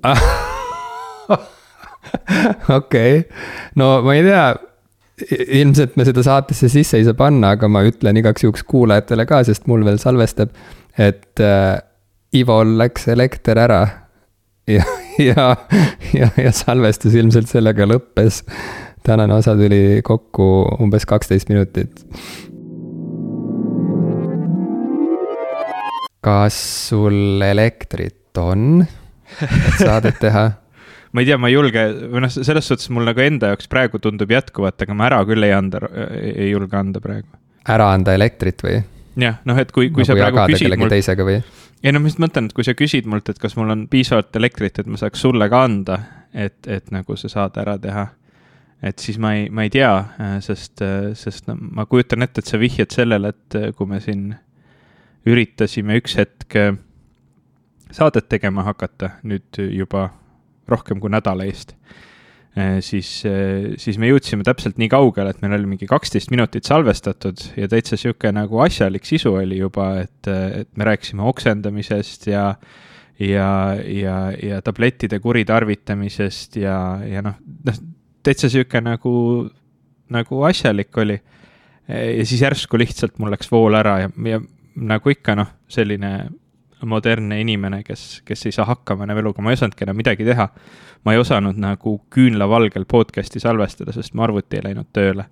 okei, no ma ei tea ilmselt me seda saatesse sisse ei saa panna, aga ma ütlen igaks juhuks kuulajatele ka, sest mul veel salvestab, et äh, Ivol läks elekter ära. ja, ja, ja, ja salvestus ilmselt sellega lõppes. tänane osa tuli kokku umbes kaksteist minutit. kas sul elektrit on, et saadet teha? ma ei tea, ma ei julge, või noh, selles suhtes mul nagu enda jaoks praegu tundub jätkuvat, aga ma ära küll ei anda, ei julge anda praegu. ära anda elektrit või? jah, noh, et kui, kui nagu sa praegu küsid mult. teisega või? ei no ma just mõtlen, et kui sa küsid mult, et kas mul on piisavalt elektrit, et ma saaks sulle ka anda, et, et nagu see saade ära teha. et siis ma ei, ma ei tea, sest, sest no ma kujutan ette, et sa vihjad sellele, et kui me siin üritasime üks hetk saadet tegema hakata, nüüd juba rohkem kui nädala eest. Äh, siis, äh, siis me jõudsime täpselt nii kaugele, et meil oli mingi kaksteist minutit salvestatud ja täitsa sihuke nagu asjalik sisu oli juba, et, et me rääkisime oksendamisest ja ja, ja, ja tablettide kuritarvitamisest ja, ja noh, noh, täitsa sihuke nagu, nagu asjalik oli. ja siis järsku lihtsalt mul läks vool ära ja, ja nagu ikka noh, selline modernne inimene, kes, kes ei saa hakkama enam eluga, ma ei osanudki enam midagi teha. ma ei osanud nagu küünlavalgel podcast'i salvestada, sest mu arvuti ei läinud tööle.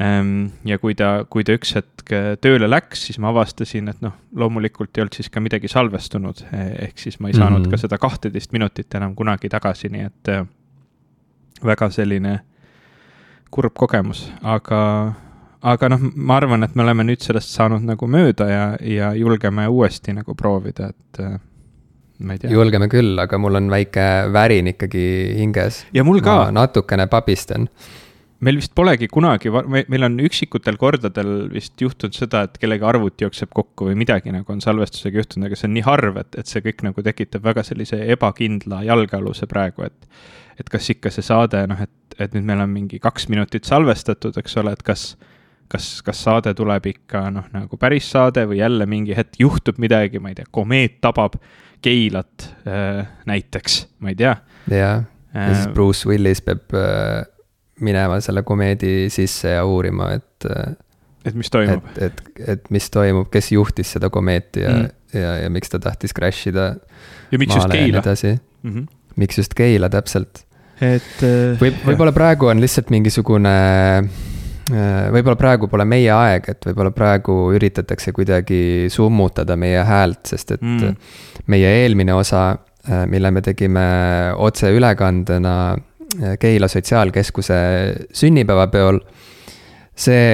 Ehm, ja kui ta, kui ta üks hetk tööle läks, siis ma avastasin, et noh, loomulikult ei olnud siis ka midagi salvestunud, ehk siis ma ei saanud mm -hmm. ka seda kahteteist minutit enam kunagi tagasi, nii et äh, väga selline kurb kogemus, aga aga noh, ma arvan, et me oleme nüüd sellest saanud nagu mööda ja, ja julgeme uuesti nagu proovida, et äh, ma ei tea. julgeme küll, aga mul on väike värin ikkagi hinges. ja mul ka. natukene pabistan. meil vist polegi kunagi, meil on üksikutel kordadel vist juhtunud seda, et kellegi arvuti jookseb kokku või midagi nagu on salvestusega juhtunud, aga see on nii harv, et, et see kõik nagu tekitab väga sellise ebakindla jalgealuse praegu, et et kas ikka see saade, noh, et, et nüüd meil on mingi kaks minutit salvestatud, eks ole, et kas kas, kas saade tuleb ikka noh, nagu päris saade või jälle mingi hetk juhtub midagi, ma ei tea, komeet tabab Keilat äh, näiteks, ma ei tea. jah, ja siis äh, Bruce Willis peab äh, minema selle komeedi sisse ja uurima, et et mis toimub? et, et, et mis toimub, kes juhtis seda komeeti ja mm., ja, ja miks ta tahtis crash ida. ja miks just Keila? Mm -hmm. miks just Keila täpselt? et võib, võib-olla praegu on lihtsalt mingisugune võib-olla praegu pole meie aeg, et võib-olla praegu üritatakse kuidagi summutada meie häält, sest et mm. meie eelmine osa, äh, mille me tegime otseülekandena äh, Keila Sotsiaalkeskuse sünnipäevapeol, see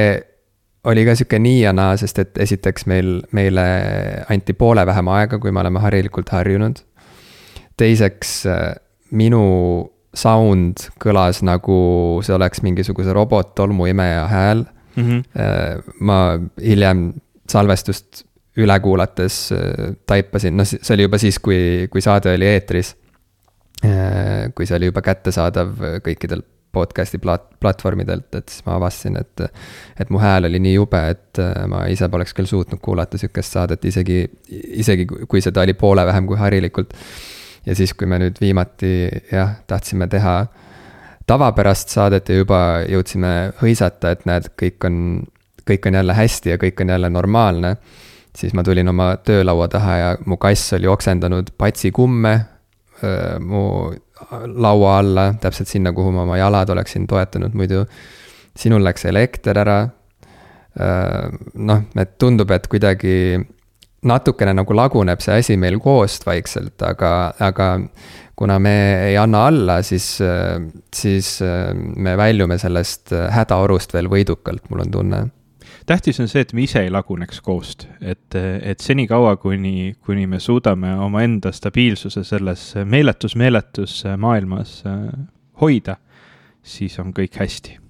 oli ka sihuke nii ja naa, sest et esiteks meil, meile anti poole vähem aega, kui me oleme harilikult harjunud. teiseks, minu sound kõlas nagu see oleks mingisuguse robot-tolmuimeja hääl mm. -hmm. ma hiljem salvestust üle kuulates äh, taipasin, noh, see oli juba siis, kui, kui saade oli eetris. Äh, kui see oli juba kättesaadav kõikidel podcast'i plat-, platvormidelt, et siis ma avastasin, et. et mu hääl oli nii jube, et ma ise poleks küll suutnud kuulata sihukest saadet, isegi, isegi kui seda oli poole vähem kui harilikult ja siis, kui me nüüd viimati jah, tahtsime teha tavapärast saadet ja juba jõudsime hõisata, et näed, kõik on, kõik on jälle hästi ja kõik on jälle normaalne. siis ma tulin oma töölaua taha ja mu kass oli oksendanud patsikumme mu laua alla, täpselt sinna, kuhu ma oma jalad oleksin toetanud muidu. sinul läks elekter ära. noh, et tundub, et kuidagi natukene nagu laguneb see asi meil koost vaikselt, aga, aga kuna me ei anna alla, siis, siis me väljume sellest hädaorust veel võidukalt, mul on tunne. Tähtis on see, et me ise ei laguneks koost, et, et senikaua, kuni, kuni me suudame omaenda stabiilsuse selles meeletus, meeletus maailmas hoida, siis on kõik hästi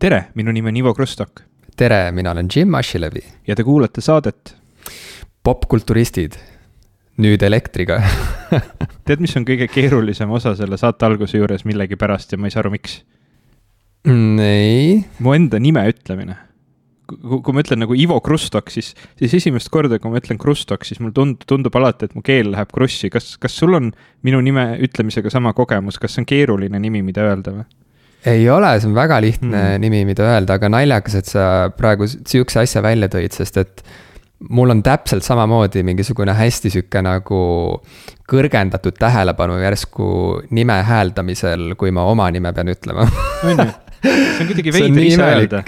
tere, minu nimi on Ivo Krustok. tere, mina olen Jim Ashilevi. ja te kuulate saadet. popkulturistid, nüüd elektriga tead, mis on kõige keerulisem osa selle saate alguse juures millegipärast ja ma ei saa aru, miks? ei. mu enda nime ütlemine. kui ma ütlen nagu Ivo Krustok, siis, siis esimest korda, kui ma ütlen Krustok, siis mul tund-, tundub alati, et mu keel läheb krussi. kas, kas sul on minu nime ütlemisega sama kogemus, kas see on keeruline nimi, mida öelda või? Ei ole, see on väga lihtne mm. nimi, mida öelda, aga naljakas, et sa praegu sihukese asja välja tõid, sest et mul on täpselt samamoodi mingisugune hästi sihuke nagu kõrgendatud tähelepanu järsku nime hääldamisel, kui ma oma nime pean ütlema. on ju, see on kuidagi veider ise öelda.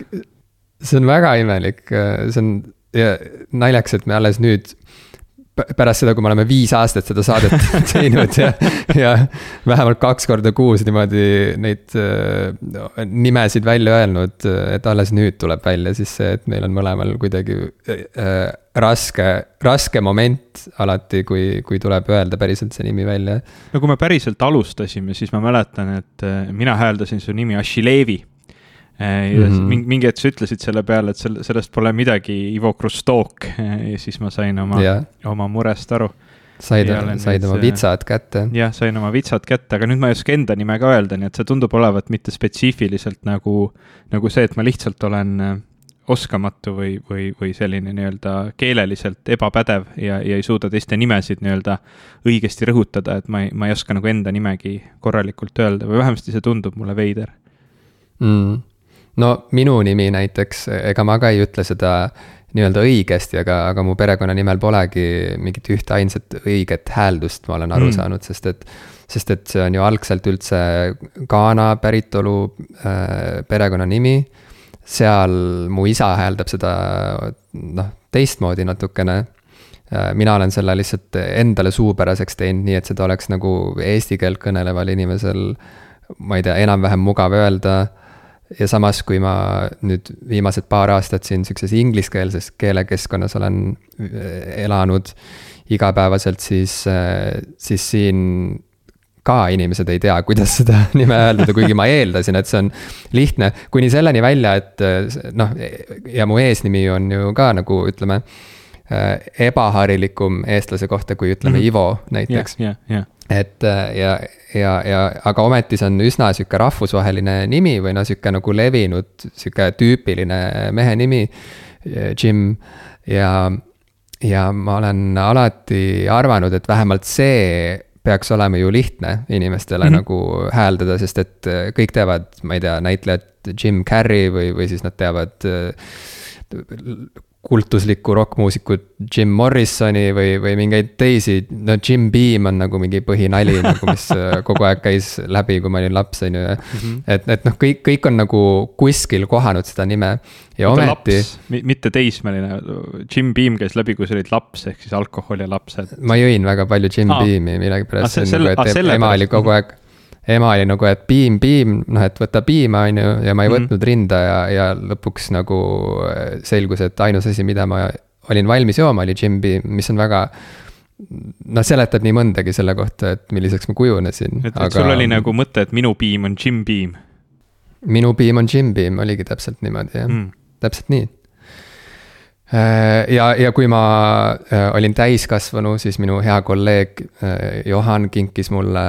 see on väga imelik, see on ja naljakas, et me alles nüüd pärast seda, kui me oleme viis aastat seda saadet teinud ja, ja vähemalt kaks korda kuus niimoodi neid äh, nimesid välja öelnud, et alles nüüd tuleb välja siis see, et meil on mõlemal kuidagi äh, raske, raske moment alati, kui, kui tuleb öelda päriselt see nimi välja. no kui me päriselt alustasime, siis ma mäletan, et äh, mina hääldasin su nimi Ashilevi ja mm -hmm. mingi hetk sa ütlesid selle peale, et selle, sellest pole midagi, Ivo Krustok ja siis ma sain oma yeah., oma murest aru. said, said oma vitsad kätte. jah, sain oma vitsad kätte, aga nüüd ma ei oska enda nime ka öelda, nii et see tundub olevat mitte spetsiifiliselt nagu, nagu see, et ma lihtsalt olen äh, oskamatu või, või, või selline nii-öelda keeleliselt ebapädev ja, ja ei suuda teiste nimesid nii-öelda õigesti rõhutada, et ma ei, ma ei oska nagu enda nimegi korralikult öelda või vähemasti see tundub mulle veider mm no minu nimi näiteks, ega ma ka ei ütle seda nii-öelda õigesti, aga, aga mu perekonnanimel polegi mingit ühte ainsat õiget hääldust, ma olen aru mm. saanud, sest et. sest et see on ju algselt üldse Ghana päritolu äh, perekonnanimi. seal mu isa hääldab seda noh, teistmoodi natukene äh,. mina olen selle lihtsalt endale suupäraseks teinud, nii et seda oleks nagu eesti keelt kõneleval inimesel, ma ei tea, enam-vähem mugav öelda ja samas, kui ma nüüd viimased paar aastat siin sihukeses ingliskeelses keelekeskkonnas olen äh, elanud igapäevaselt, siis, äh, siis siin ka inimesed ei tea, kuidas seda nime hääldada, kuigi ma eeldasin, et see on lihtne. kuni selleni välja, et äh, noh, ja mu eesnimi on ju ka nagu ütleme ebaharilikum eestlase kohta, kui ütleme mm -hmm. Ivo näiteks yeah,. Yeah, yeah. et ja, ja, ja aga ometi see on üsna sihuke rahvusvaheline nimi või noh, sihuke nagu levinud, sihuke tüüpiline mehe nimi, Jim. ja, ja ma olen alati arvanud, et vähemalt see peaks olema ju lihtne inimestele mm -hmm. nagu hääldada, sest et kõik teavad, ma ei tea, näitlejat Jim Carrey või, või siis nad teavad kultuslikku rokkmuusikut Jim Morrisoni või, või mingeid teisi, no Jim Beam on nagu mingi põhinali nagu, mis äh, kogu aeg käis läbi, kui ma olin laps, on ju, ja. -hmm. et, et noh, kõik, kõik on nagu kuskil kohanud seda nime ja Oota, ometi. mitte teismeline, Jim Beam käis läbi, kui sa olid laps, ehk siis alkohol ja lapsed. ma jõin väga palju Jim ah. Beami millegipärast ah,, nagu, et ah, ema oli kogu aeg ema oli nagu, et piim, piim, noh, et võta piima, on ju, ja ma ei mm -hmm. võtnud rinda ja, ja lõpuks nagu äh, selgus, et ainus asi, mida ma olin valmis jooma, oli Jim Beam, mis on väga noh, seletab nii mõndagi selle kohta, et milliseks ma kujunesin. et aga..., sul oli nagu mõte, et minu piim on Jim Beam? minu piim on Jim Beam, oligi täpselt niimoodi, jah mm., täpselt nii ja, ja kui ma äh, olin täiskasvanu, siis minu hea kolleeg äh, Johan kinkis mulle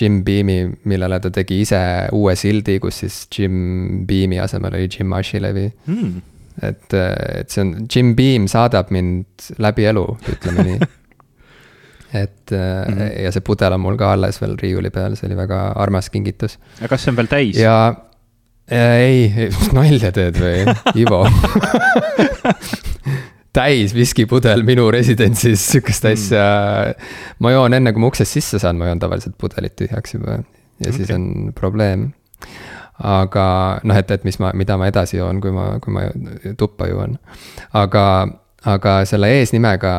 Jim Beami, millele ta tegi ise uue sildi, kus siis Jim Beami asemel oli Jim Ashilevi mm.. et, et see on, Jim Beam saadab mind läbi elu, ütleme nii et mm -hmm. ja see pudel on mul ka alles veel riiuli peal, see oli väga armas kingitus. ja kas see on veel täis? ja ei, nalja teed või, Ivo täis viskipudel minu residentsis, sihukest mm. asja mm.. ma joon enne, kui ma uksest sisse saan, ma joon tavaliselt pudelit tühjaks juba ja okay. siis on probleem. aga noh, et, et mis ma, mida ma edasi joon, kui ma, kui ma tuppa jõuan. aga, aga selle eesnimega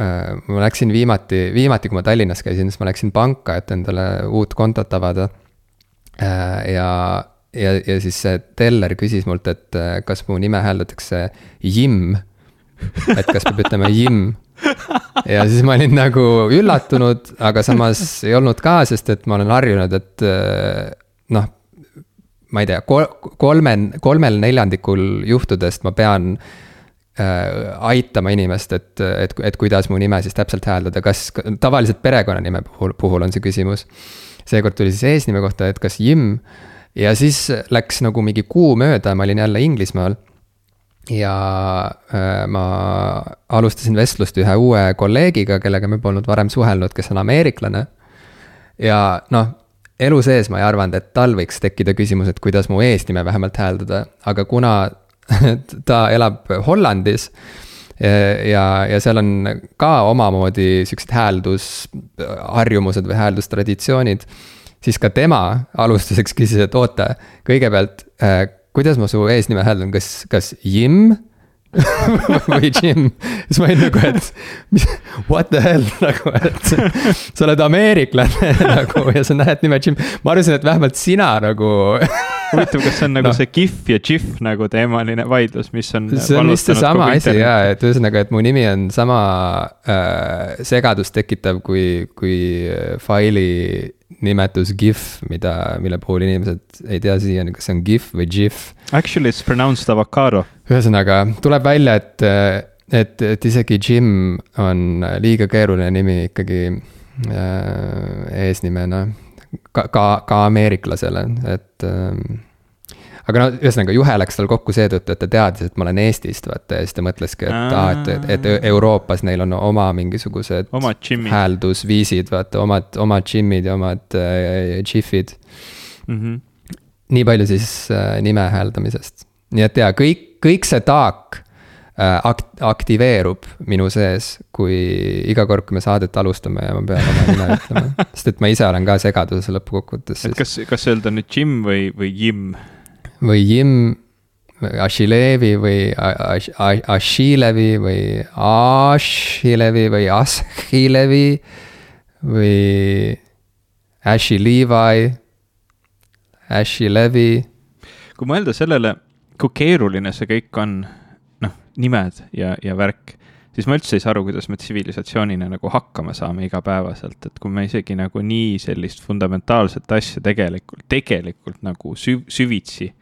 äh, ma läksin viimati, viimati, kui ma Tallinnas käisin, siis ma läksin panka, et endale uut kontot avada äh,. ja ja, ja siis see teller küsis mult, et äh, kas mu nime hääldatakse Jim. et kas peab ütlema Jim. ja siis ma olin nagu üllatunud, aga samas ei olnud ka, sest et ma olen harjunud, et äh, noh, ma ei tea, kolme, kolmel neljandikul juhtudest ma pean äh, aitama inimest, et, et, et kuidas mu nime siis täpselt hääldada, kas tavaliselt perekonnanime puhul, puhul on see küsimus. seekord tuli siis eesnime kohta, et kas Jim ja siis läks nagu mingi kuu mööda, ma olin jälle Inglismaal. ja äh, ma alustasin vestlust ühe uue kolleegiga, kellega me polnud varem suhelnud, kes on ameeriklane. ja noh, elu sees ma ei arvanud, et tal võiks tekkida küsimus, et kuidas mu eesnime vähemalt hääldada, aga kuna ta elab Hollandis ja, ja seal on ka omamoodi siuksed hääldusharjumused või hääldustraditsioonid. Siis ka tema alustuseks küsis, et oota, kõigepealt, äh, kuidas ma su eesnime hääldan, kas, kas Jim või Jim, siis ma olin nagu, et mis, what the hell nagu, et sa oled ameeriklane nagu ja sa näed nime Jim. ma arvasin, et vähemalt sina nagu huvitav, kas see on nagu no. see GIF ja GIF nagu teemaline vaidlus, mis on. see on vist seesama asi ja, et ühesõnaga, et mu nimi on sama äh, segadust tekitav kui, kui faili nimetus GIF, mida, mille puhul inimesed ei tea siiani, kas see on GIF või GIF. Actually it's pronounced avocado. ühesõnaga, tuleb välja, et, et, et isegi Jim on liiga keeruline nimi ikkagi äh, eesnimena. Ka, ka, ka ameeriklasele, et äh, aga no ühesõnaga juhe läks tal kokku seetõttu, et ta teadis, et ma olen Eestist, vaata ja siis ta mõtleski, et aa, et, et, et Euroopas neil on oma mingisugused. omad hääldusviisid, vaata omad, omad džimmid ja omad äh, džihvid mm. -hmm. nii palju siis äh, nime hääldamisest, nii et jaa, kõik, kõik see taak akt-, aktiveerub minu sees, kui iga kord, kui me saadet alustame ja ma pean oma nime ütlema. sest et ma ise olen ka segaduses lõppkokkuvõttes. et kas, kas öelda nüüd Jim või, või Jim? või Jim Ashilevi või Ashilevi või Ashilevi või Ashilevi või Ashi Levi, Ashi Levi. kui mõelda sellele, kui keeruline see kõik on, nimed ja, ja värk, siis ma üldse ei saa aru, kuidas me tsivilisatsioonina nagu hakkama saame igapäevaselt, et kui me isegi nagu nii sellist fundamentaalset asja tegelikult, tegelikult nagu süv-, süvitsi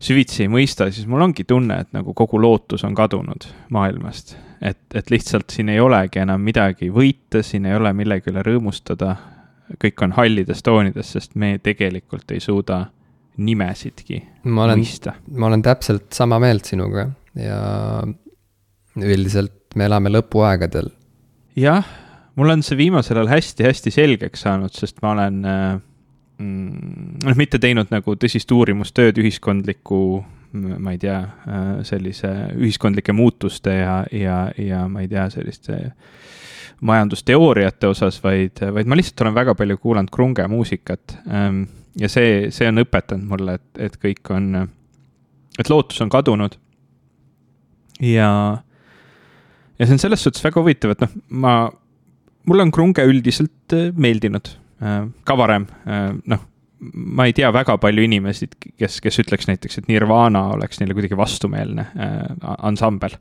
süvitsi ei mõista, siis mul ongi tunne, et nagu kogu lootus on kadunud maailmast. et, et lihtsalt siin ei olegi enam midagi võita, siin ei ole millegi üle rõõmustada. kõik on hallides toonides, sest me tegelikult ei suuda nimesidki ma olen, mõista. ma olen täpselt sama meelt sinuga ja üldiselt me elame lõpuaegadel. jah, mul on see viimasel ajal hästi-hästi selgeks saanud, sest ma olen äh, Mm, noh, mitte teinud nagu tõsist uurimustööd ühiskondliku, ma ei tea, äh, sellise ühiskondlike muutuste ja, ja, ja ma ei tea, selliste majandusteooriate osas, vaid, vaid ma lihtsalt olen väga palju kuulanud krunge muusikat. Ähm, ja see, see on õpetanud mulle, et, et kõik on, et lootus on kadunud. Ja, ja see on selles suhtes väga huvitav, et noh, ma, mulle on krunge üldiselt äh, meeldinud Äh, ka varem, äh, noh, ma ei tea väga palju inimesi, kes, kes ütleks näiteks, et Nirvana oleks neile kuidagi vastumeelne äh, ansambel.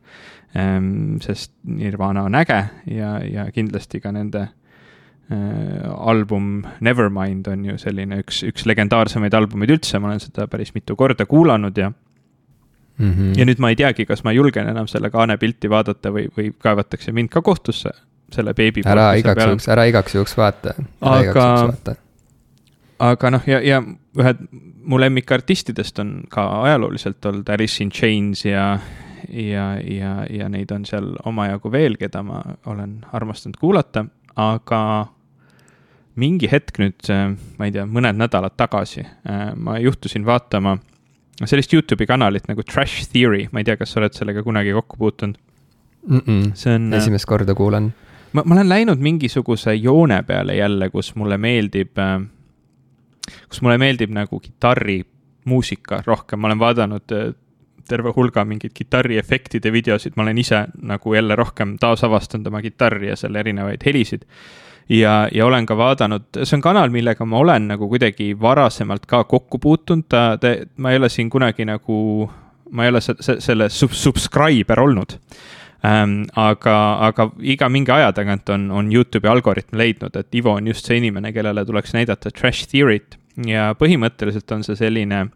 Ähm, sest Nirvana on äge ja, ja kindlasti ka nende album Nevermind on ju selline üks, üks legendaarsemaid albumeid üldse, ma olen seda päris mitu korda kuulanud ja mm. -hmm. ja nüüd ma ei teagi, kas ma julgen enam selle kaane pilti vaadata või, või kaevatakse mind ka kohtusse selle beebi. ära igaks juhuks, ära igaks juhuks vaata. aga, aga noh, ja, ja ühed mu lemmikartistidest on ka ajalooliselt olnud Alice in Chains ja, ja, ja, ja neid on seal omajagu veel, keda ma olen armastanud kuulata, aga mingi hetk nüüd, ma ei tea, mõned nädalad tagasi ma juhtusin vaatama sellist Youtube'i kanalit nagu Trash Theory, ma ei tea, kas sa oled sellega kunagi kokku puutunud mm? -mm. see on. esimest korda kuulen ma, ma olen läinud mingisuguse joone peale jälle, kus mulle meeldib, äh, kus mulle meeldib nagu kitarrimuusika rohkem, ma olen vaadanud äh, terve hulga mingeid kitarriefektide videosid, ma olen ise nagu jälle rohkem taasavastanud oma kitarri ja selle erinevaid helisid. Ja, ja olen ka vaadanud, see on kanal, millega ma olen nagu kuidagi varasemalt ka kokku puutunud, ta, ta, ma ei ole siin kunagi nagu, ma ei ole se, se, selle sub, subscriber olnud ähm,. aga, aga iga mingi aja tagant on, on Youtube'i algoritm leidnud, et Ivo on just see inimene, kellele tuleks näidata trash theory't ja põhimõtteliselt on see selline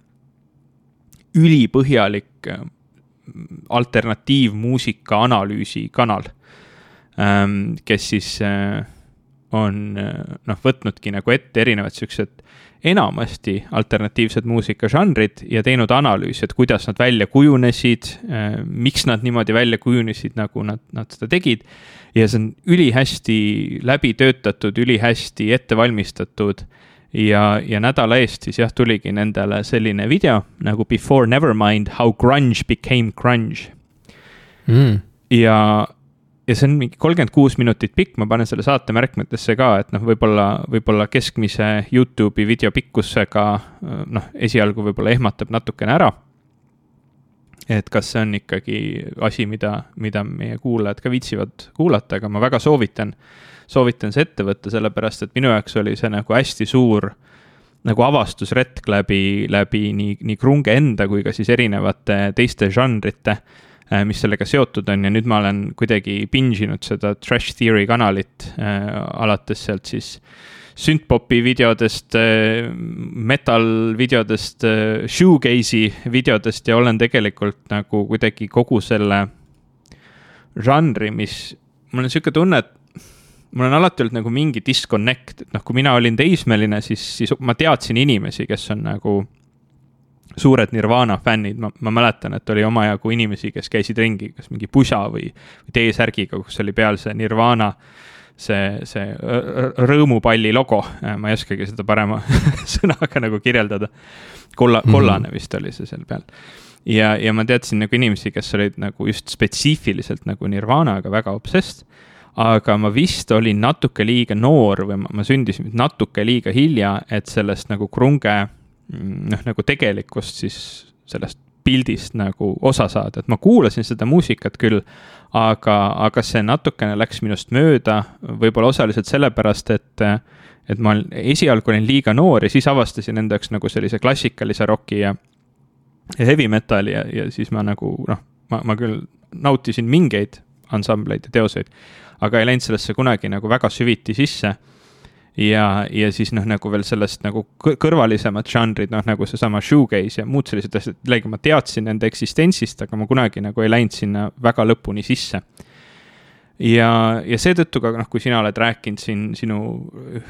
ülipõhjalik äh, alternatiivmuusika analüüsi kanal ähm,, kes siis äh, on noh, võtnudki nagu ette erinevad siuksed enamasti alternatiivsed muusikažanrid ja teinud analüüsi, et kuidas nad välja kujunesid, miks nad niimoodi välja kujunesid, nagu nad, nad seda tegid. ja see on ülihästi läbi töötatud, ülihästi ette valmistatud. ja, ja nädala eest siis jah, tuligi nendele selline video nagu Before Nevermind, how grunge became grunge. Mm.. ja, ja see on mingi kolmkümmend kuus minutit pikk, ma panen selle saate märkmetesse ka, et noh, võib-olla, võib-olla keskmise Youtube'i video pikkusega noh, esialgu võib-olla ehmatab natukene ära. et kas see on ikkagi asi, mida, mida meie kuulajad ka viitsivad kuulata, aga ma väga soovitan soovitan see ette võtta, sellepärast et minu jaoks oli see nagu hästi suur nagu avastusretk läbi, läbi nii, nii krunge enda kui ka siis erinevate teiste žanrite, mis sellega seotud on. Ja nüüd ma olen kuidagi binge inud seda Trash Theory kanalit äh,, alates sealt siis süntpopi videodest äh,, metal videodest äh,, shoegaze'i videodest. Ja olen tegelikult nagu kuidagi kogu selle žanri, mis, mul on sihuke tunne, et mul on alati olnud nagu mingi disconnect, et noh, kui mina olin teismeline, siis, siis ma teadsin inimesi, kes on nagu suured Nirvana fännid, ma, ma mäletan, et oli omajagu inimesi, kes käisid ringi kas mingi pusa või, T-särgiga, kus oli peal see Nirvana, see, see rõõmupalli logo, ma ei oskagi seda parema sõnaga nagu kirjeldada. kolla, mhm. kollane mm -hmm. vist oli see seal peal. ja, ja ma teadsin nagu inimesi, kes olid nagu just spetsiifiliselt nagu Nirvanaga väga obsessed aga ma vist olin natuke liiga noor või ma, ma sündisin natuke liiga hilja, et sellest nagu krunge noh, nagu tegelikust siis sellest pildist nagu osa saada, et ma kuulasin seda muusikat küll, aga, aga see natukene läks minust mööda, võib-olla osaliselt sellepärast, et et ma esialgu olin liiga noor ja siis avastasin enda jaoks nagu sellise klassikalise roki ja ja heavy metal'i ja, ja siis ma nagu noh, ma, ma küll nautisin mingeid ansambleid ja teoseid, aga ei läinud sellesse kunagi nagu väga süviti sisse. Ja, ja siis noh, nagu veel sellest nagu kõrvalisemad žanrid, noh nagu seesama shoegaze ja muud sellised asjad, jällegi ma teadsin nende eksistentsist, aga ma kunagi nagu ei läinud sinna väga lõpuni sisse. Ja, ja seetõttu ka noh, kui sina oled rääkinud siin sinu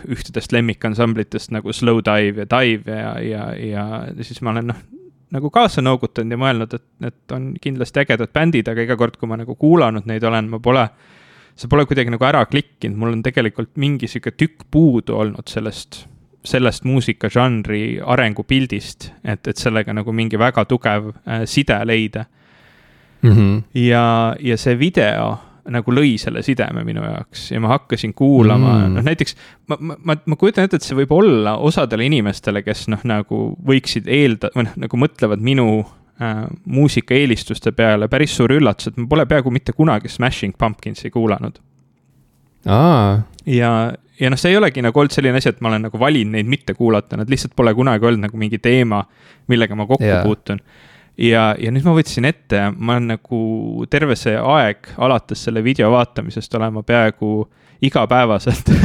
ühtedest lemmikansamblitest nagu Slow Dive ja Dive ja, ja, ja siis ma olen noh, nagu kaasa noogutanud ja mõelnud, et need on kindlasti ägedad bändid, aga iga kord, kui ma nagu kuulanud neid olen, ma pole see pole kuidagi nagu ära klikkinud, mul on tegelikult mingi sihuke tükk puudu olnud sellest, sellest muusikažanri arengupildist, et, et sellega nagu mingi väga tugev äh, side leida mm. -hmm. ja, ja see video nagu lõi selle sideme minu jaoks ja ma hakkasin kuulama mm., noh näiteks ma, ma, ma, ma kujutan ette, et see võib olla osadele inimestele, kes noh, nagu võiksid eelda- või noh, nagu mõtlevad minu äh, muusikaeelistuste peale päris suur üllatus, et ma pole peaaegu mitte kunagi Smashing Pumpkinsi kuulanud. ja, ja noh, see ei olegi nagu olnud selline asi, et ma olen nagu valinud neid mitte kuulata, nad lihtsalt pole kunagi olnud nagu mingi teema, millega ma kokku yeah. puutun ja, ja nüüd ma võtsin ette ma olen nagu terve see aeg alates selle video vaatamisest olen ma peaaegu igapäevaselt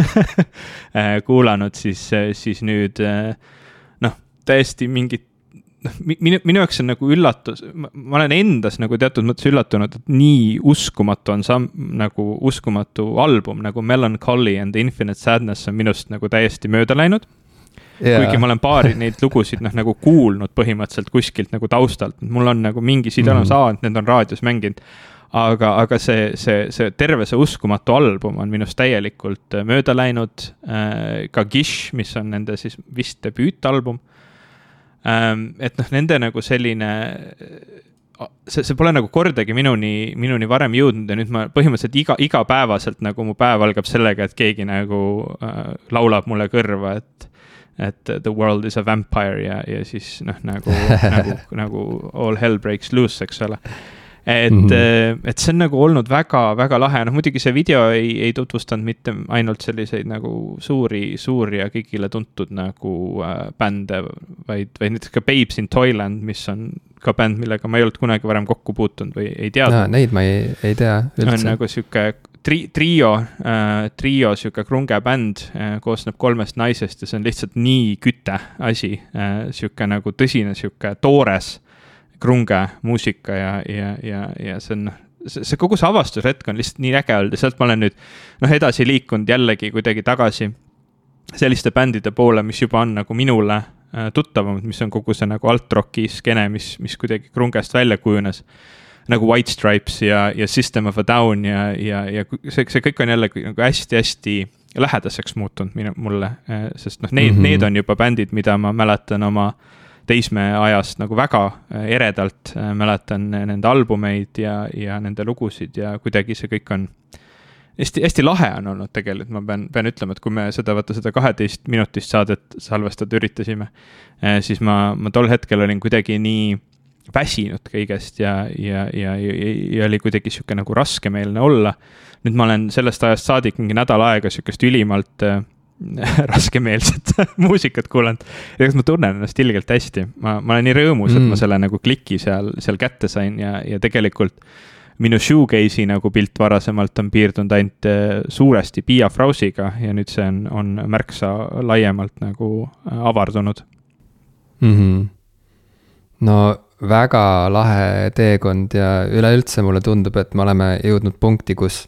äh, kuulanud siis, siis nüüd äh, noh, täiesti mingit noh, minu, minu jaoks on nagu üllatus, ma olen endas nagu teatud mõttes üllatunud, et nii uskumatu on samm, nagu uskumatu album nagu Melancholy and Infinite Sadness on minust nagu täiesti mööda läinud yeah.. kuigi ma olen paari neid lugusid noh, nagu kuulnud põhimõtteliselt kuskilt nagu taustalt, mul on nagu mingi side olemas mm -hmm., aa, et need on raadios mänginud. aga, aga see, see, see terve see uskumatu album on minust täielikult mööda läinud äh,. ka Gish, mis on nende siis vist debüütalbum Ähm, et noh, nende nagu selline, see, see pole nagu kordagi minuni, minuni varem jõudnud ja nüüd ma põhimõtteliselt iga, igapäevaselt nagu mu päev algab sellega, et keegi nagu äh, laulab mulle kõrva, et et the world is a vampire ja, ja siis noh, nagu nagu, nagu all hell breaks loose, eks ole et mm, -hmm. et see on nagu olnud väga-väga lahe, noh muidugi see video ei, ei tutvustanud mitte ainult selliseid nagu suuri, suuri ja kõigile tuntud nagu äh, bände, vaid, vaid näiteks ka Babes in Toyland, mis on ka bänd, millega ma ei olnud kunagi varem kokku puutunud või ei teadnud no,. Neid ma ei, ei tea üldse. on nagu sihuke tri-, trio äh,, trio sihuke krunge bänd äh, koosneb kolmest naisest ja see on lihtsalt nii küte asi äh,. sihuke nagu tõsine, sihuke toores krunge muusika ja, ja, ja, ja see on, see, see kogu see avastushetk on lihtsalt nii äge olnud ja sealt ma olen nüüd noh, edasi liikunud jällegi kuidagi tagasi selliste bändide poole, mis juba on nagu minule äh, tuttavamad, mis on kogu see nagu alt-rocki skeene, mis, mis kuidagi krungest välja kujunes. nagu White Stripes ja, ja System of a Down ja, ja, ja see, see kõik on jälle nagu hästi-hästi lähedaseks muutunud minu, mulle, äh, sest noh, need mm, -hmm. need on juba bändid, mida ma mäletan oma teismehe ajast nagu väga äh, eredalt, mäletan nende albumeid ja, ja nende lugusid ja kuidagi see kõik on hästi, hästi lahe on olnud tegelikult, ma pean, pean ütlema, et kui me seda, vaata seda kaheteist minutist saadet salvestada üritasime, siis ma, ma tol hetkel olin kuidagi nii väsinud kõigest ja, ja, ja, ja, ja oli kuidagi sihuke nagu raskemeelne olla. nüüd ma olen sellest ajast saadik mingi nädal aega sihukest ülimalt äh, raskemeelset muusikat kuulanud. ja eks ma tunnen ennast ilgelt hästi, ma, ma olen nii rõõmus mm., et ma mm. selle nagu kliki seal, seal kätte sain ja, ja tegelikult minu shoegaze'i nagu pilt varasemalt on piirdunud ainult äh, suuresti Pia Frausiga ja nüüd see on, on märksa laiemalt nagu äh, avardunud mm. -hmm. no väga lahe teekond ja üleüldse mulle tundub, et me oleme jõudnud punkti, kus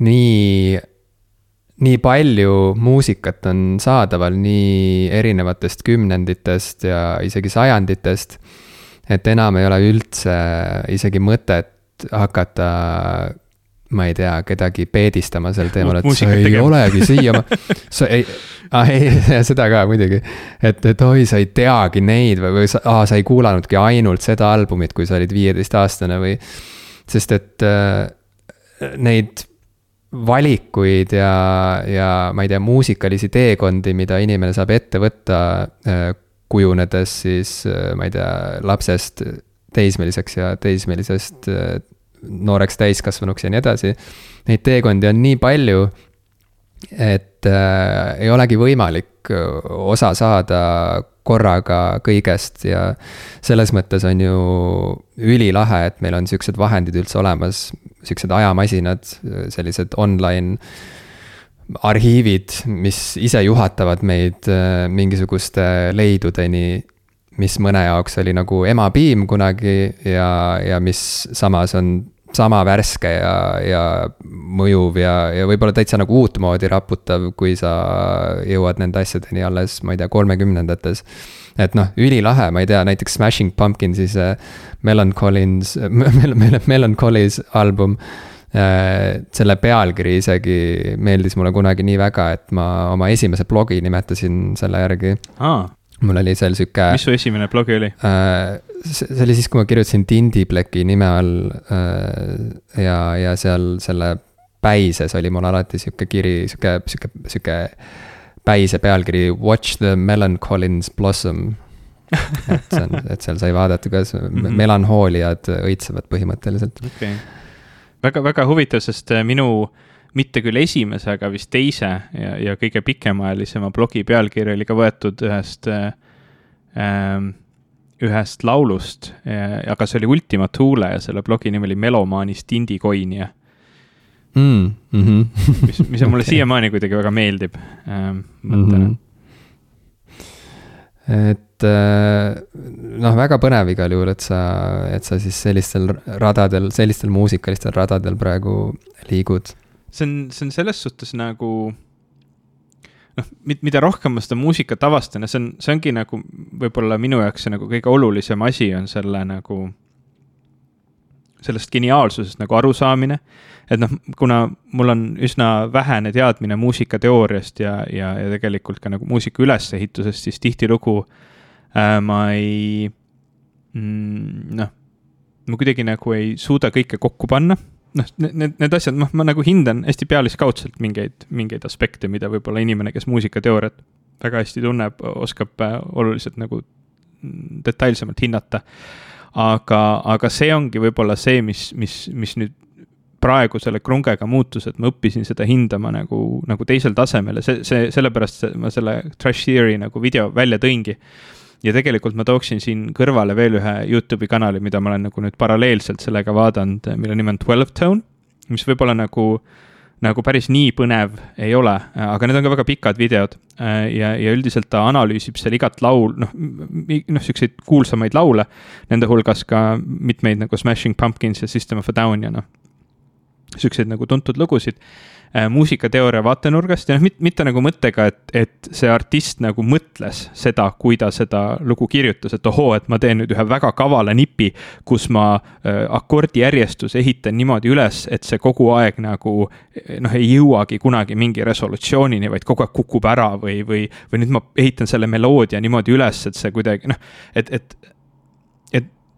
nii, nii palju muusikat on saadaval nii erinevatest kümnenditest ja isegi sajanditest, et enam ei ole üldse isegi mõtet hakata ma ei tea, kedagi peedistama sel teemal, et sa ei tegema. olegi siia, sa ei, ah ei, seda ka muidugi. et, et oi, sa ei teagi neid või, või sa, aa, sa ei kuulanudki ainult seda albumit, kui sa olid viieteistaastane või. sest et äh, neid valikuid ja, ja ma ei tea, muusikalisi teekondi, mida inimene saab ette võtta äh,, kujunedes siis äh, ma ei tea, lapsest teismeliseks ja teismelisest äh, nooreks täiskasvanuks ja nii edasi. Neid teekondi on nii palju, et äh, ei olegi võimalik osa saada korraga kõigest ja selles mõttes on ju ülilahe, et meil on siuksed vahendid üldse olemas, siuksed ajamasinad, sellised online arhiivid, mis ise juhatavad meid äh, mingisuguste leidudeni mis mõne jaoks oli nagu emapiim kunagi ja, ja mis samas on sama värske ja, ja mõjuv ja, ja võib-olla täitsa nagu uutmoodi raputav, kui sa jõuad nende asjadeni alles, ma ei tea, kolmekümnendates. et noh, ülilahe, ma ei tea, näiteks Smashing Pumpkinsi see Melancholins Mel, Mel, Melancholis album äh, selle pealkiri isegi meeldis mulle kunagi nii väga, et ma oma esimese blogi nimetasin selle järgi ah mul oli seal sihuke. mis su esimene blogi oli äh,? See oli siis, kui ma kirjutasin Tindi Blacki nime all äh, ja, ja seal selle päises oli mul alati sihuke kiri, sihuke, sihuke, sihuke päise pealkiri Watch the Melancholins Blossom et see on, et seal sai vaadata, kuidas mm -hmm. melanhooliad õitsevad põhimõtteliselt. okay., väga, väga huvitav, sest äh, minu mitte küll esimese, aga vist teise ja, ja kõige pikemaajalisema blogi pealkiri oli ka võetud ühest äh,, ähm, ühest laulust äh,, aga see oli Ultima Thule ja selle blogi nimi oli Melomaanist indikoinja mm,. Mm -hmm. mis, mis on mulle okay. siiamaani kuidagi väga meeldib ähm, mõttena mm. -hmm et äh, noh, väga põnev igal juhul, et sa, et sa siis sellistel radadel, sellistel muusikalistel radadel praegu liigud see on, see on selles suhtes nagu noh, mida rohkem ma seda muusikat avastan ja see on, see ongi nagu võib-olla minu jaoks see nagu kõige olulisem asi on selle nagu, sellest geniaalsusest nagu arusaamine. et noh, kuna mul on üsna vähene teadmine muusikateooriast ja, ja, ja tegelikult ka nagu muusika ülesehitusest, siis tihtilugu äh, ma ei mm,, noh, ma kuidagi nagu ei suuda kõike kokku panna noh, need, need asjad, noh, ma nagu hindan hästi pealiskaudselt mingeid, mingeid aspekte, mida võib-olla inimene, kes muusikateooriat väga hästi tunneb, oskab äh, oluliselt nagu detailsemalt hinnata. aga, aga see ongi võib-olla see, mis, mis, mis nüüd praegu selle krungega muutus, et ma õppisin seda hindama nagu, nagu teisel tasemel ja see, see, sellepärast ma selle Trash Theory nagu video välja tõingi ja tegelikult ma tooksin siin kõrvale veel ühe Youtube'i kanali, mida ma olen nagu nüüd paralleelselt sellega vaadanud, mille nimi on Twelve Tone, mis võib-olla nagu nagu päris nii põnev ei ole, aga need on ka väga pikad videod. Ja, ja üldiselt ta analüüsib seal igat laul, noh, noh, siukseid kuulsamaid laule. Nende hulgas ka mitmeid nagu Smashing Pumpkins ja System of a Down ja noh, siukseid nagu tuntud lugusid muusikateooria vaatenurgast ja noh, mitte, nagu mõttega, et, et see artist nagu mõtles seda, kui ta seda lugu kirjutas, et ohoo, et ma teen nüüd ühe väga kavala nipi, kus ma äh, akordijärjestuse ehitan niimoodi üles, et see kogu aeg nagu äh, noh, ei jõuagi kunagi mingi resolutsioonini, vaid kogu aeg kukub ära või, või, või nüüd ma ehitan selle meloodia niimoodi üles, et see kuidagi noh, et et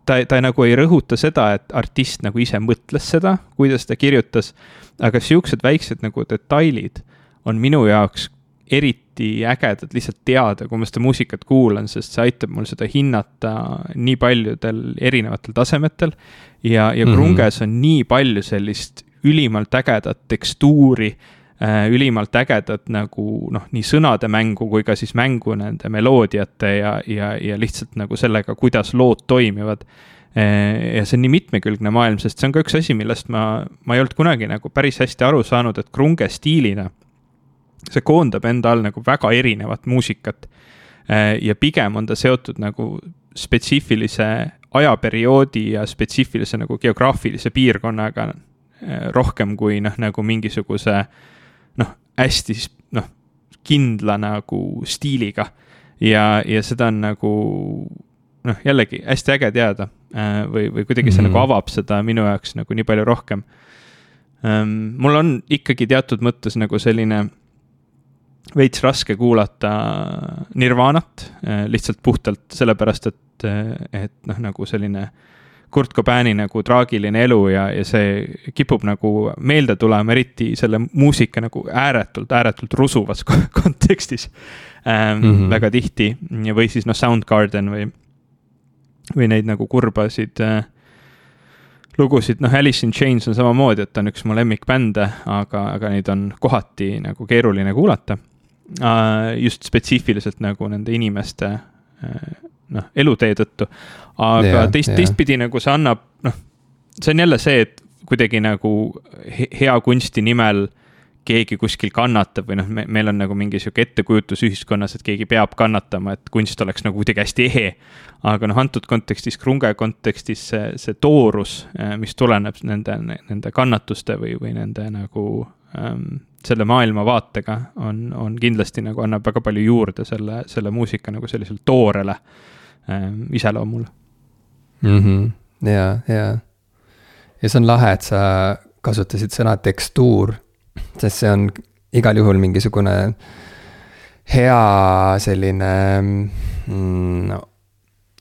ta, ta nagu ei rõhuta seda, et artist nagu ise mõtles seda, kuidas ta kirjutas aga siuksed väiksed nagu detailid on minu jaoks eriti ägedad lihtsalt teada, kui ma seda muusikat kuulan, sest see aitab mul seda hinnata nii paljudel erinevatel tasemetel. ja, ja mm -hmm. krunges on nii palju sellist ülimalt ägedat tekstuuri ülimalt ägedat nagu noh, nii sõnade mängu kui ka siis mängu nende meloodiate ja, ja, ja lihtsalt nagu sellega, kuidas lood toimivad Eh, ja see on nii mitmekülgne maailm, sest see on ka üks asi, millest ma, ma ei olnud kunagi nagu päris hästi aru saanud, et krunge stiilina. see koondab enda all nagu väga erinevat muusikat. Eh, ja pigem on ta seotud nagu spetsiifilise ajaperioodi ja spetsiifilise nagu geograafilise piirkonnaga rohkem kui noh, nagu mingisuguse noh, hästi noh, kindla nagu stiiliga. ja, ja seda on nagu noh, jällegi hästi äge teada äh, või, või kuidagi see mm -hmm. nagu avab seda minu jaoks nagu nii palju rohkem. Ähm, mul on ikkagi teatud mõttes nagu selline veits raske kuulata Nirvanat äh, lihtsalt puhtalt sellepärast, et, äh, et noh, nagu selline Kurt Cobaini nagu traagiline elu ja, ja see kipub nagu meelde tulema, eriti selle muusika nagu ääretult, ääretult rusuvas kontekstis ähm, mm. -hmm. väga tihti või siis noh, Soundgarden või või neid nagu kurbasid äh, lugusid, noh, Alice in Chains on samamoodi, et ta on üks mu lemmikbände, aga, aga neid on kohati nagu keeruline kuulata äh,. just spetsiifiliselt nagu nende inimeste äh, noh, elutee tõttu. aga yeah, teist yeah., teistpidi nagu see annab, noh, see on jälle see, et kuidagi nagu hea kunsti nimel äh, keegi kuskil kannatab või noh, me, meil on nagu mingi sihuke ettekujutus ühiskonnas, et keegi peab kannatama, et kunst oleks nagu kuidagi hästi ehe. aga noh, antud kontekstis, krunge kontekstis see, see toorus, äh, mis tuleneb nende, nende kannatuste või, või nende nagu ähm, selle maailmavaatega on, on kindlasti nagu annab väga palju juurde selle, selle muusika nagu sellisele toorele ähm, iseloomule mm. -hmm. ja, ja, ja see on lahe, et sa kasutasid sõna tekstuur sest see on igal juhul mingisugune hea selline mm,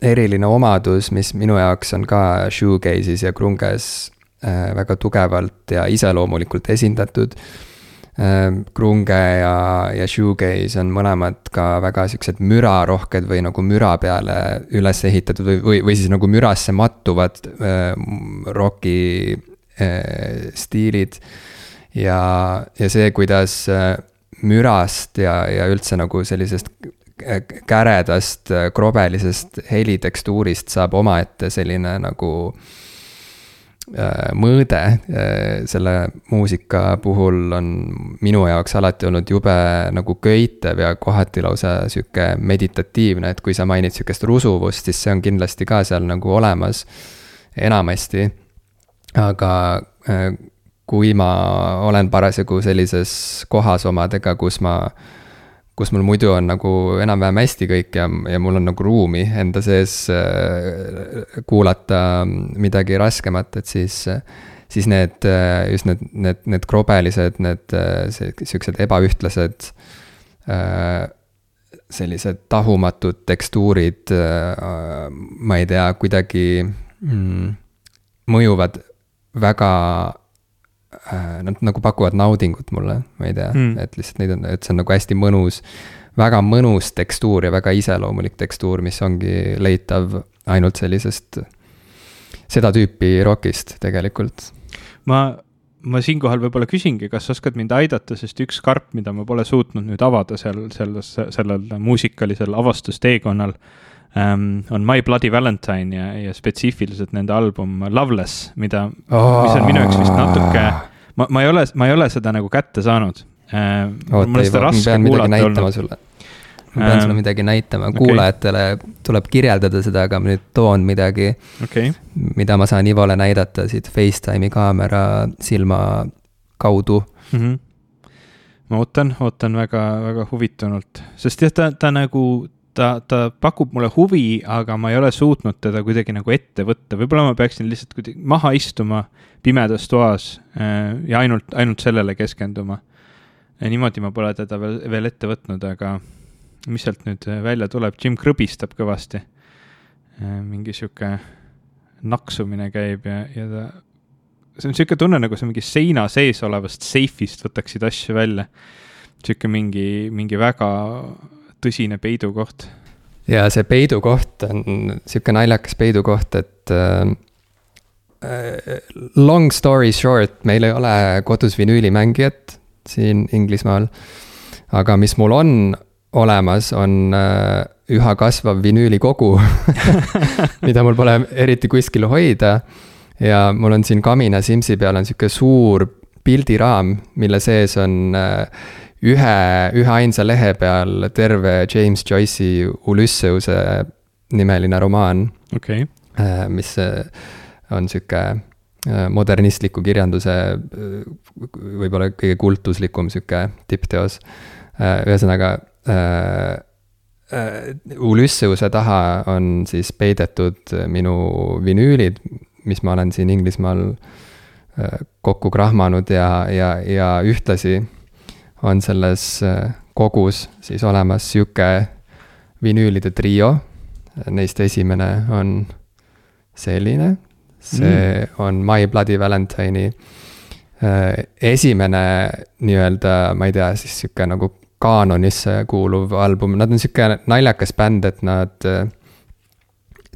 eriline omadus, mis minu jaoks on ka shoegaze'is ja krunges äh, väga tugevalt ja iseloomulikult esindatud äh,. Krunge ja, ja shoegaze on mõlemad ka väga siuksed mürarohked või nagu müra peale üles ehitatud või, või, või siis nagu mürasse mattuvad äh, roki äh, stiilid. Ja, ja see, kuidas mürast ja, ja üldse nagu sellisest käredast, krobelisest helitekstuurist saab omaette selline nagu äh, mõõde selle muusika puhul on minu jaoks alati olnud jube nagu köitev ja kohati lausa sihuke meditatiivne, et kui sa mainid sihukest rusuvust, siis see on kindlasti ka seal nagu olemas enamasti. aga kui ma olen parasjagu sellises kohas omadega, kus ma, kus mul muidu on nagu enam-vähem hästi kõik ja, ja mul on nagu ruumi enda sees äh, kuulata midagi raskemat, et siis, siis need, just need, need, need krobelised, need siuksed ebaühtlased äh, sellised tahumatud tekstuurid, äh, ma ei tea, kuidagi mm, mõjuvad väga Äh, nad nagu pakuvad naudingut mulle, ma ei tea mm., et lihtsalt neid on, et see on nagu hästi mõnus. väga mõnus tekstuur ja väga iseloomulik tekstuur, mis ongi leitav ainult sellisest, seda tüüpi rokist tegelikult. ma, ma siinkohal võib-olla küsingi, kas sa oskad mind aidata, sest üks karp, mida ma pole suutnud nüüd avada seal, selles, sellel muusikalisel avastusteekonnal um, on My Bloody Valentine ja, ja spetsiifiliselt nende album Loveless, mida oh., mis on minu jaoks vist natuke, ma, ma ei ole, ma ei ole seda nagu kätte saanud oota, Ivo, ma pean midagi näitama olnud. ma pean sulle ähm, midagi näitama okay., kuulajatele tuleb kirjeldada seda, aga ma nüüd toon midagi okay., mida ma saan Ivole näidata siit Facetime'i kaamera silma kaudu mm. -hmm ma ootan, ootan väga, väga huvitunult, sest jah, ta, ta nagu, ta, ta pakub mulle huvi, aga ma ei ole suutnud teda kuidagi nagu ette võtta, võib-olla ma peaksin lihtsalt kuidagi maha istuma pimedas toas äh, ja ainult, ainult sellele keskenduma niimoodi ma pole teda veel, veel ette võtnud, aga mis sealt nüüd välja tuleb, Jim krõbistab kõvasti. Äh, mingi sihuke naksumine käib ja, ja ta, see on sihuke tunne, nagu sa mingi seina sees olevast seifist võtaksid asju välja. sihuke mingi, mingi väga tõsine peidukoht. ja see peidukoht on sihuke naljakas peidukoht, et äh, äh long story short, meil ei ole kodus vinüülimängijat siin Inglismaal. aga mis mul on olemas, on äh, üha kasvav vinüülikogu mida mul pole eriti kuskil hoida. ja mul on siin kamina Simsi peal on sihuke suur pildiraam, mille sees on äh, ühe, üheainsa lehe peal terve James Joyce'i Ulysseuse nimeline romaan okay.. Äh, mis on sihuke Äh, modernistliku kirjanduse äh, võib-olla kõige kultuslikum sihuke tippteos. Äh, ühesõnaga Ulysseuse taha on siis peidetud minu vinüülid, mis ma olen siin Inglismaal kokku krahmanud ja, ja, ja ühtlasi on selles kogus siis olemas sihuke vinüülide trio. Neist esimene on selline see mm. on My Bloody Valentine'i äh, esimene nii-öelda, ma ei tea, siis sihuke nagu kaanonisse kuuluv album, nad on sihuke naljakas bänd, et nad äh,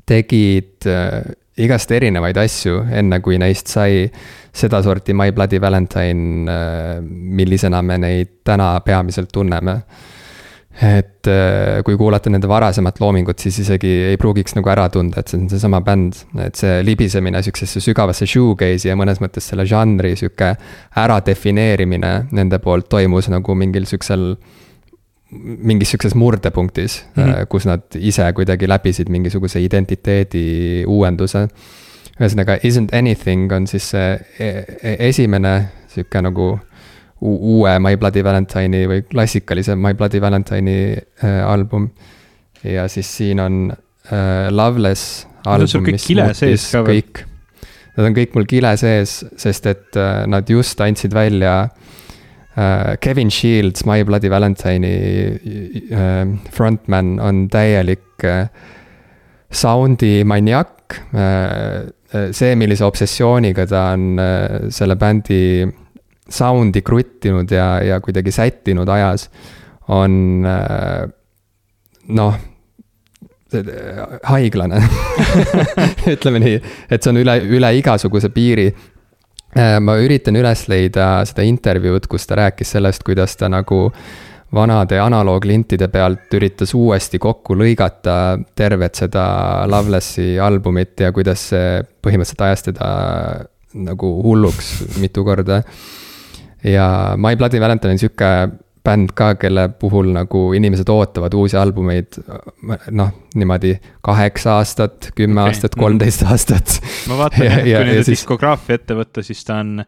tegid äh, igast erinevaid asju, enne kui neist sai sedasorti My Bloody Valentine, millisena me neid täna peamiselt tunneme et äh, kui kuulata nende varasemat loomingut, siis isegi ei pruugiks nagu ära tunda, et see on seesama bänd. et see libisemine sihukesesse sügavasse shoegaze'i ja mõnes mõttes selle žanri sihuke äradefineerimine nende poolt toimus nagu mingil sihukesel. Mingis sihukeses murdepunktis mm, -hmm. kus nad ise kuidagi läbisid mingisuguse identiteedi uuenduse. ühesõnaga, Isn't anything on siis see e-, e-, esimene sihuke nagu uue My Bloody Valentine'i või klassikalise My Bloody Valentine'i äh, album. ja siis siin on äh, Loveless album, mis muutis kõik. Nad on kõik mul kile sees, sest et nad just andsid välja äh, Kevin Shields, My Bloody Valentine'i äh, frontman on täielik äh, sound'i maniak äh,. äh see, millise obsessiooniga ta on äh, selle bändi sound'i kruttinud ja, ja kuidagi sättinud ajas, on äh, noh, haiglane ütleme nii, et see on üle, üle igasuguse piiri. Äh, ma üritan üles leida seda intervjuud, kus ta rääkis sellest, kuidas ta nagu vanade analooglintide pealt üritas uuesti kokku lõigata tervet seda Lovelessi albumit ja kuidas see põhimõtteliselt ajas teda nagu hulluks mitu korda. Ja My Bloody Valentine on sihuke bänd ka, kelle puhul nagu inimesed ootavad uusi albumeid noh, niimoodi kaheksa aastat, kümme okay. aastat, kolmteist mm. aastat. ma vaatan jah, kui nende siis... diskograafia ette võtta, siis ta on,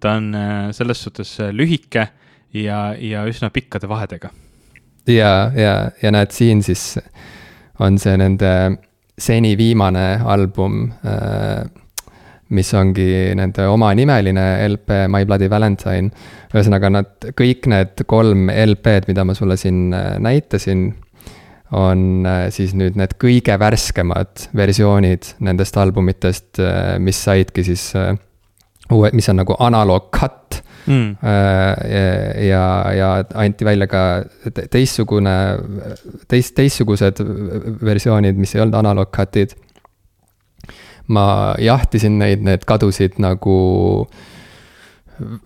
ta on äh, selles suhtes äh, lühike ja, ja üsna pikkade vahedega. ja, ja, ja näed, siin siis on see nende seni viimane album äh, mis ongi nende omanimeline LP My Bloody Valentine. ühesõnaga, nad, kõik need kolm LP-d, mida ma sulle siin äh, näitasin, on äh, siis nüüd need kõige värskemad versioonid nendest albumitest, äh, mis saidki siis uue, mis on nagu analoog cut. Mm.. ja, ja anti välja ka teistsugune, teist, teistsugused versioonid, mis ei olnud analoog cut'id ma jahtisin neid, need kadusid nagu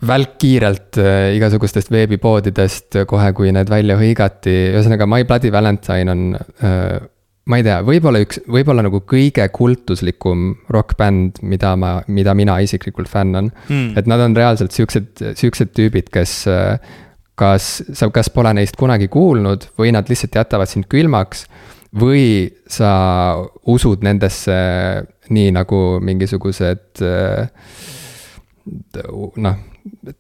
välkkiirelt äh, igasugustest veebipoodidest kohe, kui need välja hõigati, ühesõnaga My Bloody Valentine on äh, ma ei tea, võib-olla üks, võib-olla nagu kõige kultuslikum rokkbänd, mida ma, mida mina isiklikult fännan mm.. et nad on reaalselt siuksed, siuksed tüübid, kes kas, sa kas pole neist kunagi kuulnud või nad lihtsalt jätavad sind külmaks. Või sa usud nendesse nii nagu mingisugused noh,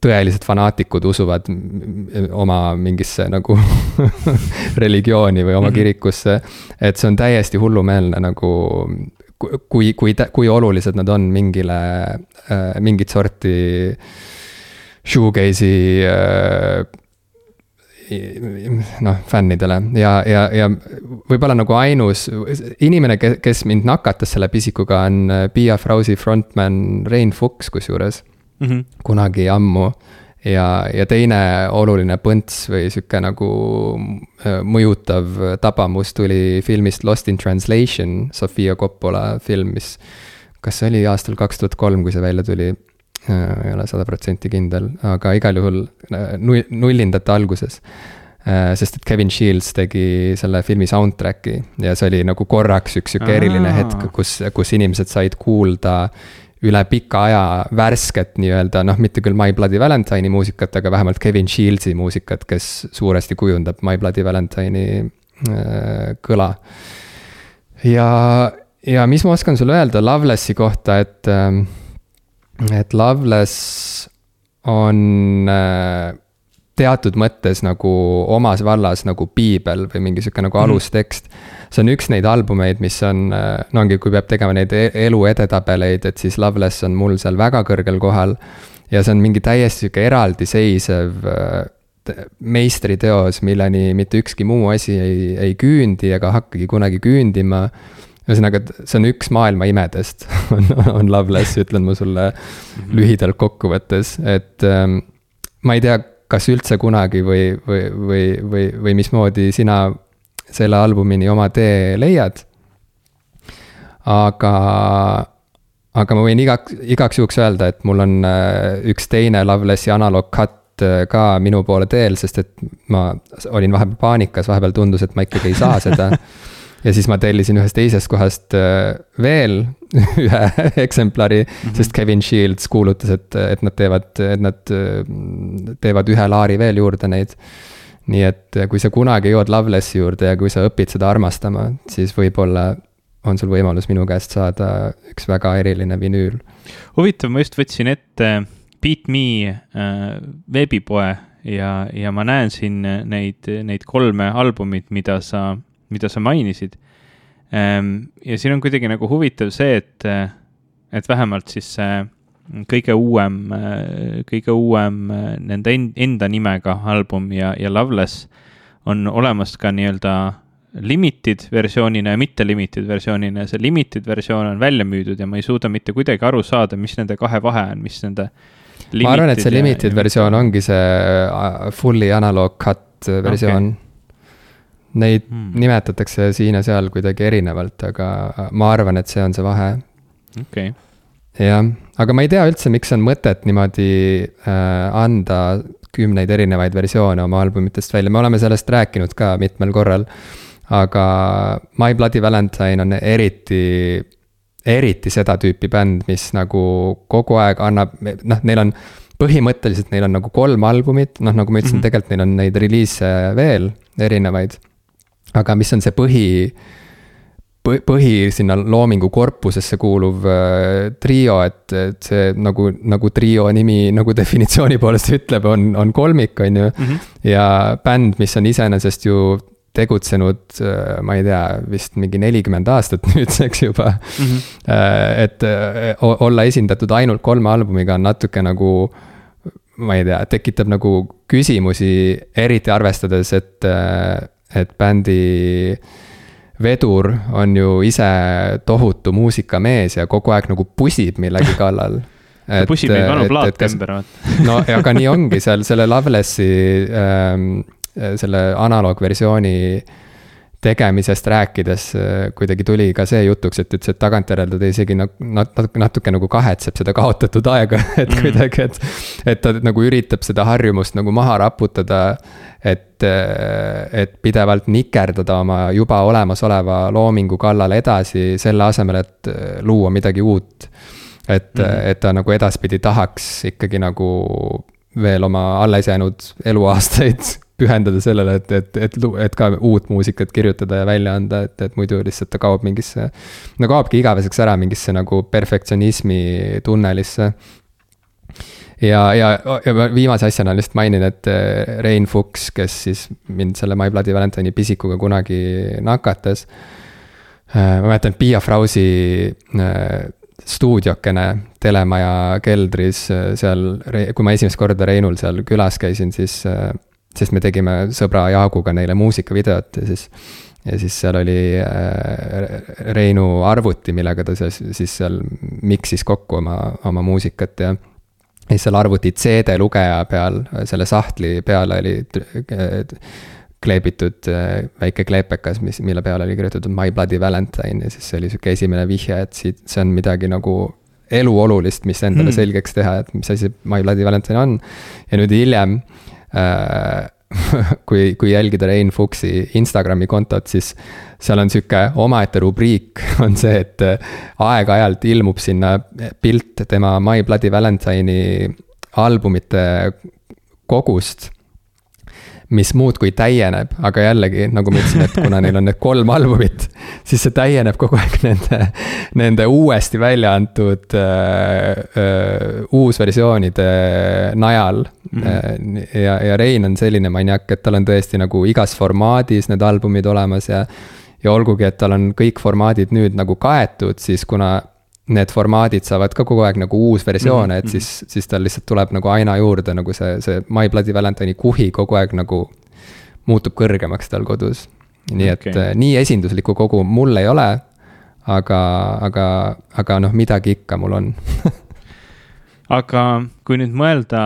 tõelised fanaatikud usuvad oma mingisse nagu religiooni või oma mhm. kirikusse. et see on täiesti hullumeelne nagu, kui, kui, kui olulised nad on mingile, äh, mingit sorti shoegaze'i äh, noh, fännidele ja, ja, ja võib-olla nagu ainus inimene, kes mind nakatas selle pisikuga, on äh, Pia Frausi frontman Rein Fuchs kusjuures mm -hmm. kunagi ammu. ja, ja teine oluline põnts või sihuke nagu äh, mõjutav tabamus tuli filmist Lost in Translation, Sofia Coppola film, mis. kas see oli aastal kaks tuhat kolm, kui see välja tuli? Äh, ei ole sada protsenti kindel, aga igal juhul äh, nullindate alguses sest et Kevin Shields tegi selle filmi soundtrack'i ja see oli nagu korraks üks sihuke eriline hetk, kus, kus inimesed said kuulda üle pika aja värsket nii-öelda, noh, mitte küll My Bloody Valentine'i muusikat, aga vähemalt Kevin Shieldsi muusikat, kes suuresti kujundab My Bloody Valentine'i äh, kõla. ja, ja mis ma oskan sulle öelda Lovelessi kohta, et äh,, et Loveless on äh, teatud mõttes nagu omas vallas nagu piibel või mingi sihuke nagu mhm. alustekst see on üks neid albumeid, mis on, no ongi, kui peab tegema neid e-, elu edetabeleid, et siis Loveless on mul seal väga kõrgel kohal. ja see on mingi täiesti sihuke eraldiseisev äh, meistriteos, milleni mitte ükski muu asi ei, ei küündi ega hakkagi kunagi küündima ühesõnaga, see on üks maailma imedest on, on Loveless, ütlen ma sulle mhm. lühidalt kokkuvõttes, et ähm, ma ei tea, kas üldse kunagi või, või, või, või, või mismoodi sina selle albumini oma tee leiad. aga, aga ma võin igaks, igaks juhuks öelda, et mul on äh, üks teine Lovelessi analoog cut äh, ka minu poole teel, sest et ma olin vahepeal paanikas, vahepeal tundus, et ma ikkagi ei saa seda ja siis ma tellisin ühest teisest kohast äh, veel ühe eksemplari mm, -hmm. sest Kevin Shields kuulutas, et, et nad teevad, et nad äh, teevad ühe laari veel juurde neid. nii et äh, kui sa kunagi jõuad Lovelessi juurde ja kui sa õpid seda armastama, siis võib-olla on sul võimalus minu käest saada üks väga eriline vinüül. huvitav, ma just võtsin ette Beat Me äh, veebipoe ja, ja ma näen siin neid, neid kolme albumit, mida sa mida sa mainisid. Ehm, ja siin on kuidagi nagu huvitav see, et, et vähemalt siis see kõige uuem, kõige uuem nende enda nimega album ja, ja Loveless on olemas ka nii-öelda limited versioonina ja mitte limited versioonina ja see limited versioon on välja müüdud ja ma ei suuda mitte kuidagi aru saada, mis nende kahe vahe on, mis nende. ma arvan, et see limited ja, versioon ongi see fully analog cut versioon okay Neid hmm. nimetatakse siin ja seal kuidagi erinevalt, aga ma arvan, et see on see vahe. okei okay.. jah, aga ma ei tea üldse, miks on mõtet niimoodi äh, anda kümneid erinevaid versioone oma albumitest välja, me oleme sellest rääkinud ka mitmel korral. aga My Bloody Valentine on eriti, eriti seda tüüpi bänd, mis nagu kogu aeg annab, noh, neil on põhimõtteliselt neil on nagu kolm albumit, noh, nagu ma ütlesin mm, -hmm. tegelikult neil on neid reliise veel erinevaid aga mis on see põhi, põhi sinna loomingu korpusesse kuuluv äh, trio, et, et see nagu, nagu trio nimi nagu definitsiooni poolest ütleb, on, on kolmik, on ju mm. -hmm. ja bänd, mis on iseenesest ju tegutsenud, äh, ma ei tea, vist mingi nelikümmend aastat nüüdseks juba mm. -hmm. et olla esindatud ainult kolme albumiga on natuke nagu ma ei tea, tekitab nagu küsimusi, eriti arvestades, et et bändi vedur on ju ise tohutu muusikamees ja kogu aeg nagu pusib millegi kallal ta pusib mingi vanu plaat ümber, vaata. no aga nii ongi seal selle Lovelessi ähm,, selle analoogversiooni tegemisest rääkides kuidagi tuli ka see jutuks, et ütles, et tagantjärele ta isegi nat-, natuke, natuke nagu kahetseb seda kaotatud aega, et mm. kuidagi, et. et ta nagu üritab seda harjumust nagu maha raputada. et, et pidevalt nikerdada oma juba olemasoleva loomingu kallal edasi, selle asemel, et luua midagi uut. et mm, -hmm. et ta nagu edaspidi tahaks ikkagi nagu veel oma alles jäänud eluaastaid pühendada sellele, et, et, et, et ka uut muusikat kirjutada ja välja anda, et, et muidu lihtsalt ta kaob mingisse. no kaobki igaveseks ära mingisse nagu perfektsionismi tunnelisse. ja, ja, ja ma viimase asjana lihtsalt mainin, et eh, Rein Fuchs, kes siis mind selle My Bloody Valentine'i pisikuga kunagi nakatas. Eh, ma mäletan, et Piia Frausi eh, stuudiokene telemaja keldris seal, kui ma esimest korda Reinul seal külas käisin, siis sest me tegime sõbra Jaaguga neile muusikavideot ja siis. ja siis seal oli äh, Reinu arvuti, millega ta siis, siis seal miksis kokku oma, oma muusikat ja. ja siis seal arvuti CD lugeja peal, selle sahtli peale oli kleebitud äh, väike kleepekas, mis, mille peale oli kirjutatud My Bloody Valentine ja siis see oli sihuke esimene vihje, et siit, see on midagi nagu eluolulist, mis endale mm. selgeks teha, et mis asi My Bloody Valentine on. ja nüüd hiljem Äh, kui, kui jälgida Rein Fuchsi Instagrami kontot, siis seal on sihuke omaette rubriik, on see, et äh, aeg-ajalt ilmub sinna pilt tema My Bloody Valentine'i albumite kogust mis muudkui täieneb, aga jällegi, nagu ma ütlesin, et kuna neil on need kolm albumit, siis see täieneb kogu aeg nende, nende uuesti välja antud äh, äh, uusversioonide najal mm. -hmm. ja, ja Rein on selline maniak, et tal on tõesti nagu igas formaadis need albumid olemas ja ja olgugi, et tal on kõik formaadid nüüd nagu kaetud, siis kuna need formaadid saavad ka kogu aeg nagu uusversioone mm, -hmm. et mhm. siis, siis tal lihtsalt tuleb nagu aina juurde nagu see, see My Bloody Valentine'i kuhi kogu aeg nagu muutub kõrgemaks tal kodus. nii okay. et äh, nii esinduslikku kogu mul ei ole, aga, aga, aga noh, midagi ikka mul on aga kui nüüd mõelda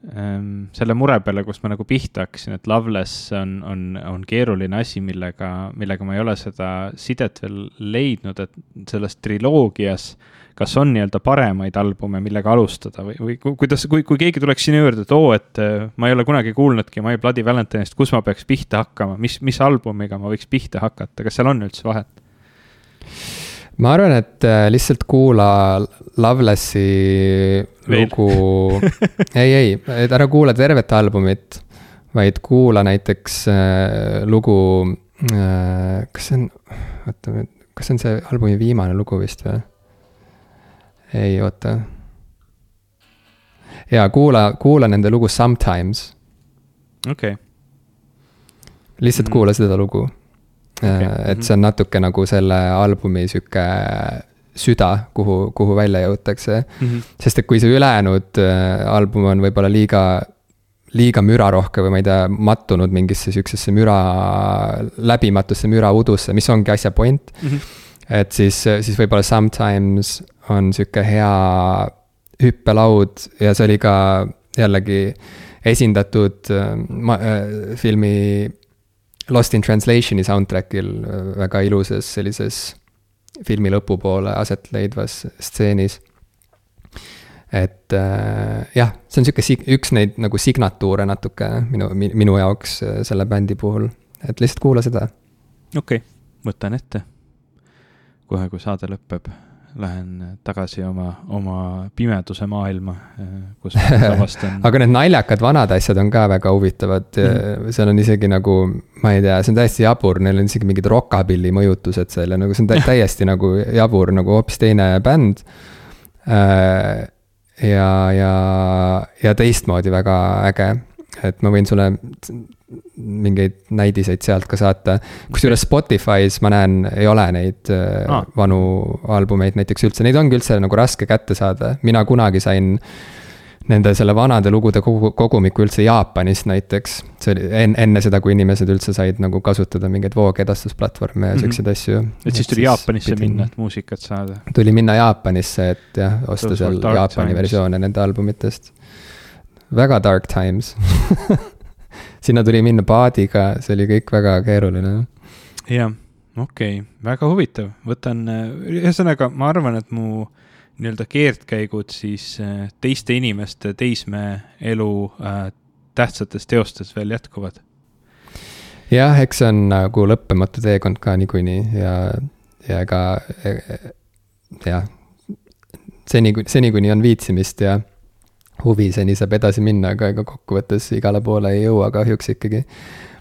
selle mure peale, kus ma nagu pihta hakkasin, et Loveless on, on, on keeruline asi, millega, millega ma ei ole seda sidet veel leidnud, et selles triloogias kas on nii-öelda paremaid albume, millega alustada või, või kuidas, kui, kui keegi tuleks sinu juurde, et oo, et äh, ma ei ole kunagi kuulnudki My Bloody Valentine'ist, kus ma peaks pihta hakkama, mis, mis albumiga ma võiks pihta hakata, kas seal on üldse vahet? ma arvan, et äh, lihtsalt kuula Lovelessi lugu ei, ei, et ära kuula tervet albumit, vaid kuula näiteks äh, lugu äh,, kas see on, oota, kas see on see albumi viimane lugu vist või? ei, oota. jaa, kuula, kuula nende lugu Sometimes. okei okay.. lihtsalt mm kuula seda lugu okay.. Äh, et see on natuke nagu selle albumi sihuke süda, kuhu, kuhu välja jõutakse mm. -hmm. sest et kui see ülejäänud äh, album on võib-olla liiga, liiga mürarohke või ma ei tea, mattunud mingisse sihukesesse müra, läbimatusse müraudusse, mis ongi asja point mm. -hmm. et siis, siis võib-olla Sometimes on sihuke hea hüppelaud ja see oli ka jällegi esindatud äh, ma, äh, filmi Lost in Translation'i soundtrack'il äh, väga ilusas sellises filmi lõpupoole aset leidvas stseenis. et äh, jah, see on sihuke üks neid nagu signatuure natuke minu, minu jaoks äh, selle bändi puhul, et lihtsalt kuula seda. okei okay., võtan ette. kohe, kui saade lõpeb lähen tagasi oma, oma pimeduse maailma, kus ma avastan aga need naljakad vanad asjad on ka väga huvitavad mm., seal on isegi nagu, ma ei tea, see on täiesti jabur, neil on isegi mingid rockabilly mõjutused seal ja nagu see on täiesti nagu jabur, nagu hoopis teine bänd. Äh, ja, ja, ja teistmoodi väga äge, et ma võin sulle mingeid näidiseid sealt ka saata. kusjuures Spotify's ma näen, ei ole neid ah. vanu albumeid näiteks üldse, neid ongi üldse nagu raske kätte saada, mina kunagi sain nende selle vanade lugude kogu, kogumiku üldse Jaapanist näiteks. see oli enne, enne seda, kui inimesed üldse said nagu kasutada mingeid voogedastusplatvorme ja mm -hmm. siukseid asju. et siis tuli Jaapanisse pidin... minna, et muusikat saada? tuli minna Jaapanisse, et jah, osta seal Jaapani versioone nende albumitest. Väga dark times. Sinna tuli minna paadiga, see oli kõik väga keeruline jah, okei. Okay., väga huvitav, võtan, ühesõnaga ma arvan, et mu nii-öelda keerdkäigud siis teiste inimeste teismeelu äh, tähtsates teostes veel jätkuvad. Jah, eks see on nagu lõppematu teekond ka niikuinii ja, ja ega jah, seni, seni kuni on viitsimist ja huvi, seni saab edasi minna, aga ega kokkuvõttes igale poole ei jõua kahjuks ikkagi.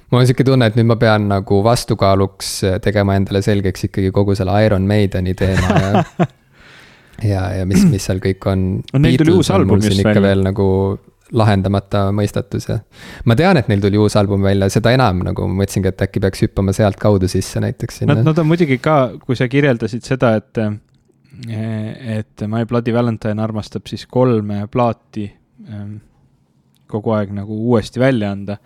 mul on sihuke tunne, et nüüd ma pean nagu vastukaaluks tegema endale selgeks ikkagi kogu selle Iron Maideni teema ja ja, ja mis, mis seal kõik on. neil tuli uus album just välja. veel nagu lahendamata mõistatus ja. ma tean, et neil tuli uus album välja, seda enam nagu ma mõtlesingi, et äkki peaks hüppama sealtkaudu sisse näiteks sinna. Nad, nad on muidugi ka, kui sa kirjeldasid seda, et, et My Bloody Valentine armastab siis kolme plaati ehm, kogu aeg nagu uuesti välja anda,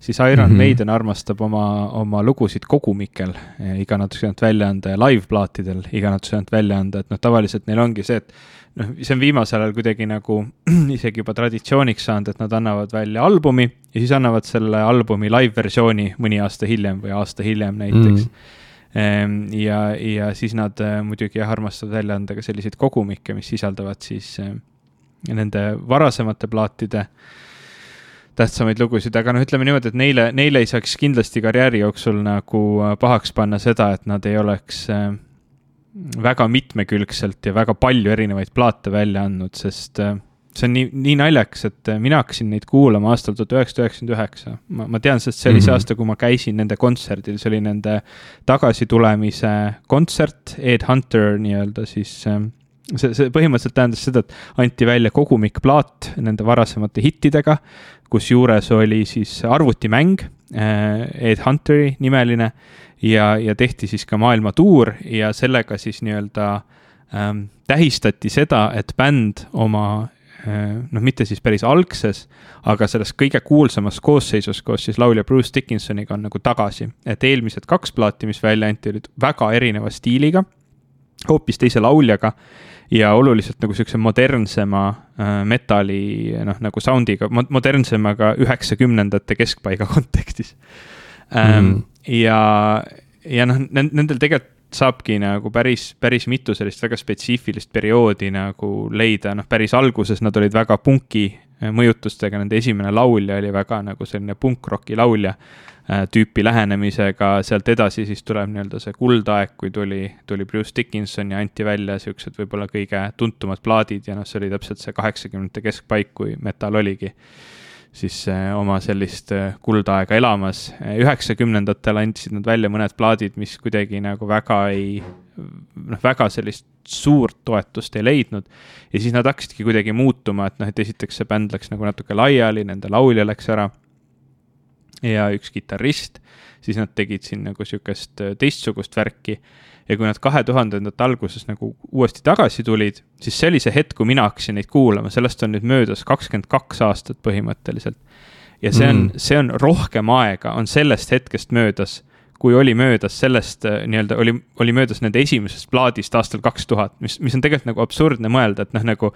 siis Iron mm -hmm. Maiden armastab oma, oma lugusid kogumikel iga natukese ajalt välja anda ja live-plaatidel iga natukese ajalt välja anda, et noh, tavaliselt neil ongi see, et noh, see on viimasel ajal kuidagi nagu isegi juba traditsiooniks saanud, et nad annavad välja albumi ja siis annavad selle albumi live-versiooni mõni aasta hiljem või aasta hiljem näiteks. Mm.. Ja, ja siis nad äh, muidugi jah, armastavad välja anda ka selliseid kogumikke, mis sisaldavad siis äh, nende varasemate plaatide tähtsamaid lugusid, aga noh, ütleme niimoodi, et neile, neile ei saaks kindlasti karjääri jooksul nagu äh, pahaks panna seda, et nad ei oleks väga mitmekülgselt ja väga palju erinevaid plaate välja andnud, sest äh, see on nii, nii naljakas, et äh, mina hakkasin neid kuulama aastal tuhat üheksasada üheksakümmend üheksa. ma, ma tean, sest see oli mm -hmm. see aasta, kui ma käisin nende kontserdil, see oli nende tagasitulemise kontsert, Ed Hunter nii-öelda siis äh, see, see põhimõtteliselt tähendas seda, et anti välja kogumikplaat nende varasemate hittidega, kusjuures oli siis arvutimäng, Ed Hunteri nimeline ja, ja tehti siis ka maailmatuur ja sellega siis nii-öelda ähm, tähistati seda, et bänd oma äh, noh, mitte siis päris algses, aga selles kõige kuulsamas koosseisus koos siis laulja Bruce Dickinsoniga on nagu tagasi. et eelmised kaks plaati, mis välja anti, olid väga erineva stiiliga, hoopis teise lauljaga ja oluliselt nagu siukse modernsema äh, metalli noh, nagu sound'iga, modernsemaga üheksakümnendate keskpaiga kontekstis mm ja, ja noh, nendel tegelikult saabki nagu päris, päris mitu sellist väga spetsiifilist perioodi nagu leida, noh, päris alguses nad olid väga punki äh, mõjutustega, nende esimene laulja oli väga nagu selline punkroki laulja äh, tüüpi lähenemisega, sealt edasi siis tuleb nii-öelda see kuldaeg, kui tuli, tuli Bruce Dickinson ja anti välja siuksed võib-olla kõige tuntumad plaadid. Ja noh, see oli täpselt see kaheksakümnendate keskpaik, kui metal oligi siis äh, oma sellist äh, kuldaega elamas. üheksakümnendatel andsid nad välja mõned plaadid, mis kuidagi nagu väga ei, noh, väga sellist suurt toetust ei leidnud. ja siis nad hakkasidki kuidagi muutuma, et noh, et esiteks see bänd läks nagu natuke laiali, nende laulja läks ära. ja üks kitarrist, siis nad tegid siin nagu sihukest äh, teistsugust värki ja kui nad kahe tuhandendate alguses nagu uuesti tagasi tulid, siis see oli see hetk, kui mina hakkasin neid kuulama, sellest on nüüd möödas kakskümmend kaks aastat põhimõtteliselt. ja see on mm., see on rohkem aega, on sellest hetkest möödas, kui oli möödas sellest äh, nii-öelda oli, oli möödas nende esimesest plaadist aastal kaks tuhat, mis, mis on tegelikult nagu absurdne mõelda, et noh, nagu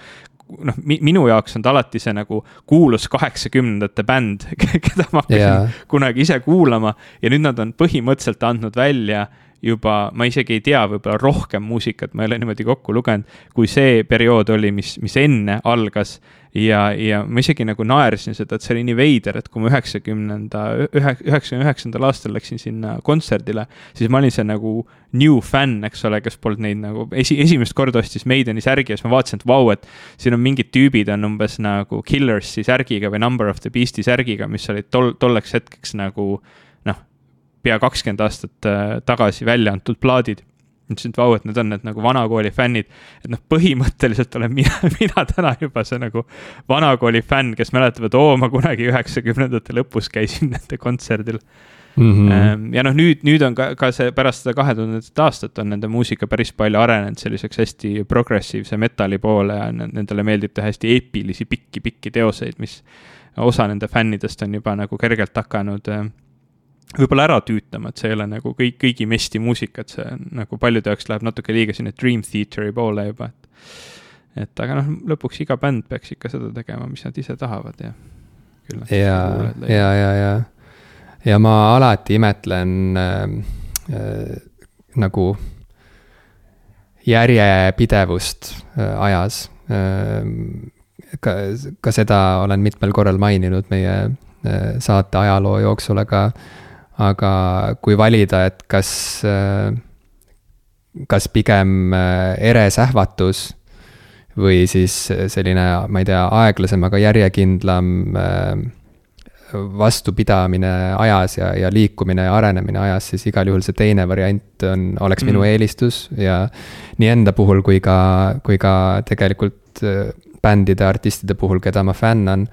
noh mi, minu jaoks on ta alati see nagu kuulus kaheksakümnendate bänd, keda ma hakkasin yeah. kunagi ise kuulama ja nüüd nad on põhimõtteliselt andnud välja juba, ma isegi ei tea, võib-olla rohkem muusikat, ma ei ole niimoodi kokku lugenud, kui see periood oli, mis, mis enne algas. Ja, ja ma isegi nagu naersin seda, et see oli nii veider, et kui ma üheksakümnenda, ühe, üheksakümne üheksandal aastal läksin sinna kontserdile, siis ma olin see nagu new fänn, eks ole, kes polnud neid nagu esi, esimest korda ostis Maideni särgi ja siis ma vaatasin, et vau, et siin on mingid tüübid on umbes nagu Killersi särgiga või Number of the Beast'i särgiga, mis olid tol, tolleks hetkeks nagu pea kakskümmend aastat äh, tagasi välja antud plaadid. Ütlesin, et vau, et need on need nagu vanakooli fännid. et noh, põhimõtteliselt olen mina, mina täna juba see nagu vanakooli fänn, kes mäletab, et oo, ma kunagi üheksakümnendate lõpus käisin nende kontserdil Mm -hmm. ja noh, nüüd, nüüd on ka, ka see pärast seda kahe tuhandendat aastat on nende muusika päris palju arenenud selliseks hästi progressiivse metali poole ja nendele meeldib teha hästi eepilisi pikki-pikki teoseid, mis osa nende fännidest on juba nagu kergelt hakanud äh, võib-olla ära tüütama, et see ei ole nagu kõik, kõigi mesti muusika, et see nagu paljude jaoks läheb natuke liiga sinna Dream Theater'i poole juba, et. et aga noh, lõpuks iga bänd peaks ikka seda tegema, mis nad ise tahavad ja. ja, ja, ja, ja, ja ma alati imetlen äh, nagu järjepidevust ajas. ka, ka seda olen mitmel korral maininud meie saate ajaloo jooksul, aga, aga kui valida, et kas, kas pigem eresähvatus või siis selline, ma ei tea, aeglasem, aga järjekindlam äh, vastupidamine ajas ja, ja liikumine ja arenemine ajas, siis igal juhul see teine variant on, oleks mm. minu eelistus ja nii enda puhul kui ka, kui ka tegelikult äh, bändide, artistide puhul, keda ma fännan.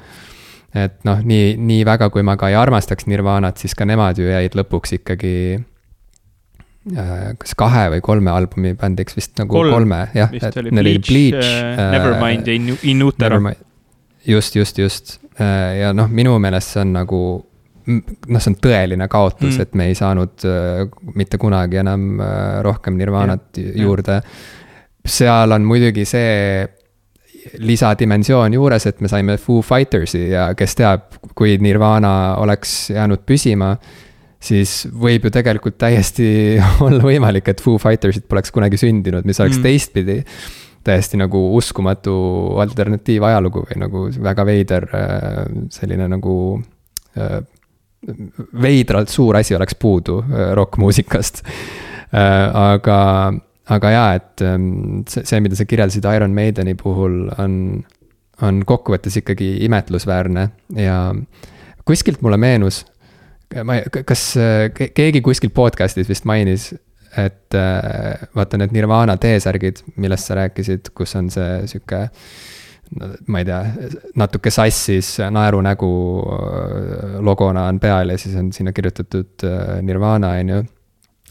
Et noh, nii, nii väga, kui ma ka ei armastaks Nirvanat, siis ka nemad ju jäid lõpuks ikkagi Äh, kas kahe või kolme albumi bändiks vist nagu Kolm, kolme, jah. vist oli Bleach, Bleach uh,, Nevermind ja In In Utero. just, just, just ja noh, minu meelest see on nagu noh, see on tõeline kaotus mm., et me ei saanud uh, mitte kunagi enam uh, rohkem Nirvanat ja, juurde. seal on muidugi see lisadimensioon juures, et me saime Foo Fightersi ja kes teab, kui Nirvana oleks jäänud püsima siis võib ju tegelikult täiesti olla võimalik, et Foo Fightersid poleks kunagi sündinud, mis oleks mm. teistpidi täiesti nagu uskumatu alternatiivajalugu või nagu väga veider äh, selline nagu äh, veidralt suur asi oleks puudu äh, rokkmuusikast. aga, aga jaa, et ähm, see, see, mida sa kirjeldasid Iron Maideni puhul, on, on kokkuvõttes ikkagi imetlusväärne ja kuskilt mulle meenus ma ei, kas keegi kuskil podcast'is vist mainis, et äh, vaata need Nirvana T-särgid, millest sa rääkisid, kus on see sihuke no, ma ei tea, natuke sassis naerunägu äh, logona on peal ja siis on sinna kirjutatud äh, Nirvana, on ju.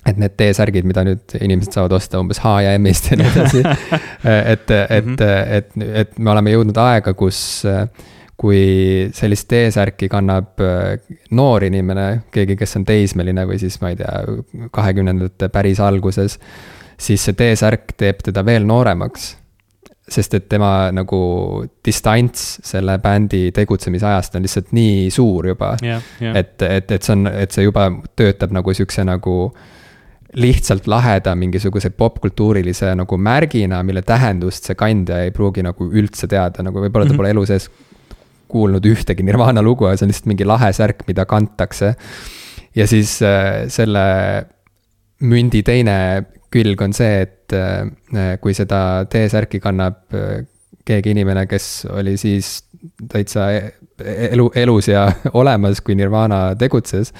Et need T-särgid, mida nüüd inimesed saavad osta umbes H ja M-ist ja nii edasi et, et, mhm. et, et me oleme jõudnud aega, kus äh, kui sellist T-särki kannab äh, noor inimene, keegi, kes on teismeline või siis ma ei tea, kahekümnendate päris alguses, siis see T-särk teeb teda veel nooremaks. sest et tema nagu distants selle bändi tegutsemisajast on lihtsalt nii suur juba yeah,. Yeah. et, et, et see on, et see juba töötab nagu sihukese nagu lihtsalt laheda mingisuguse popkultuurilise nagu märgina, mille tähendust see kandja ei pruugi nagu üldse teada, nagu võib-olla ta mm -hmm. pole elu sees kuulnud ühtegi Nirvana lugu ja see on lihtsalt mingi lahe särk, mida kantakse. ja siis äh, selle mündi teine külg on see, et äh, kui seda T-särki kannab äh, keegi inimene, kes oli siis täitsa e-, elu, elus ja olemas, kui Nirvana tegutses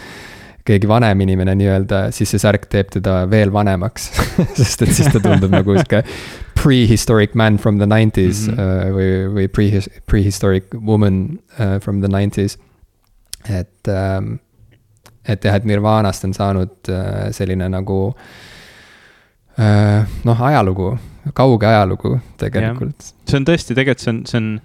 keegi vanem inimene nii-öelda, siis see särk teeb teda veel vanemaks sest et siis ta tundub nagu sihuke prehistoric man from the nineties mm -hmm. uh, või, või pre, prehistoric woman uh, from the nineties. et um,, et jah, et Nirvanast on saanud uh, selline nagu uh, noh, ajalugu, kauge ajalugu tegelikult. see on tõesti, tegelikult see on, see on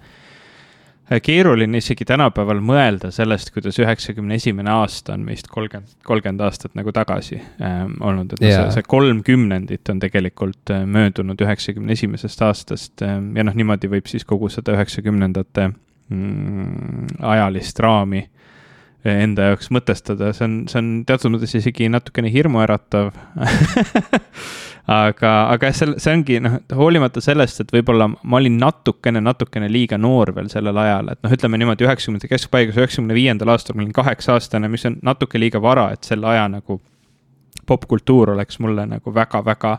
keeruline isegi tänapäeval mõelda sellest, kuidas üheksakümne esimene aasta on meist kolmkümmend, kolmkümmend aastat nagu tagasi ähm, olnud, et yeah. see, see kolm kümnendit on tegelikult äh, möödunud üheksakümne esimesest aastast ähm, ja noh, niimoodi võib siis kogu seda üheksakümnendate mm, ajalist raami äh, enda jaoks mõtestada, see on, see on teatud mõttes isegi natukene hirmuäratav. Aga, aga see, see ongi noh, hoolimata sellest, et võib-olla ma olin natukene, natukene liiga noor veel sellel ajal, et noh, ütleme niimoodi üheksakümnendate keskpaigas, üheksakümne viiendal aastal ma olin kaheksa aastane, mis on natuke liiga vara, et selle aja nagu popkultuur oleks mulle nagu väga-väga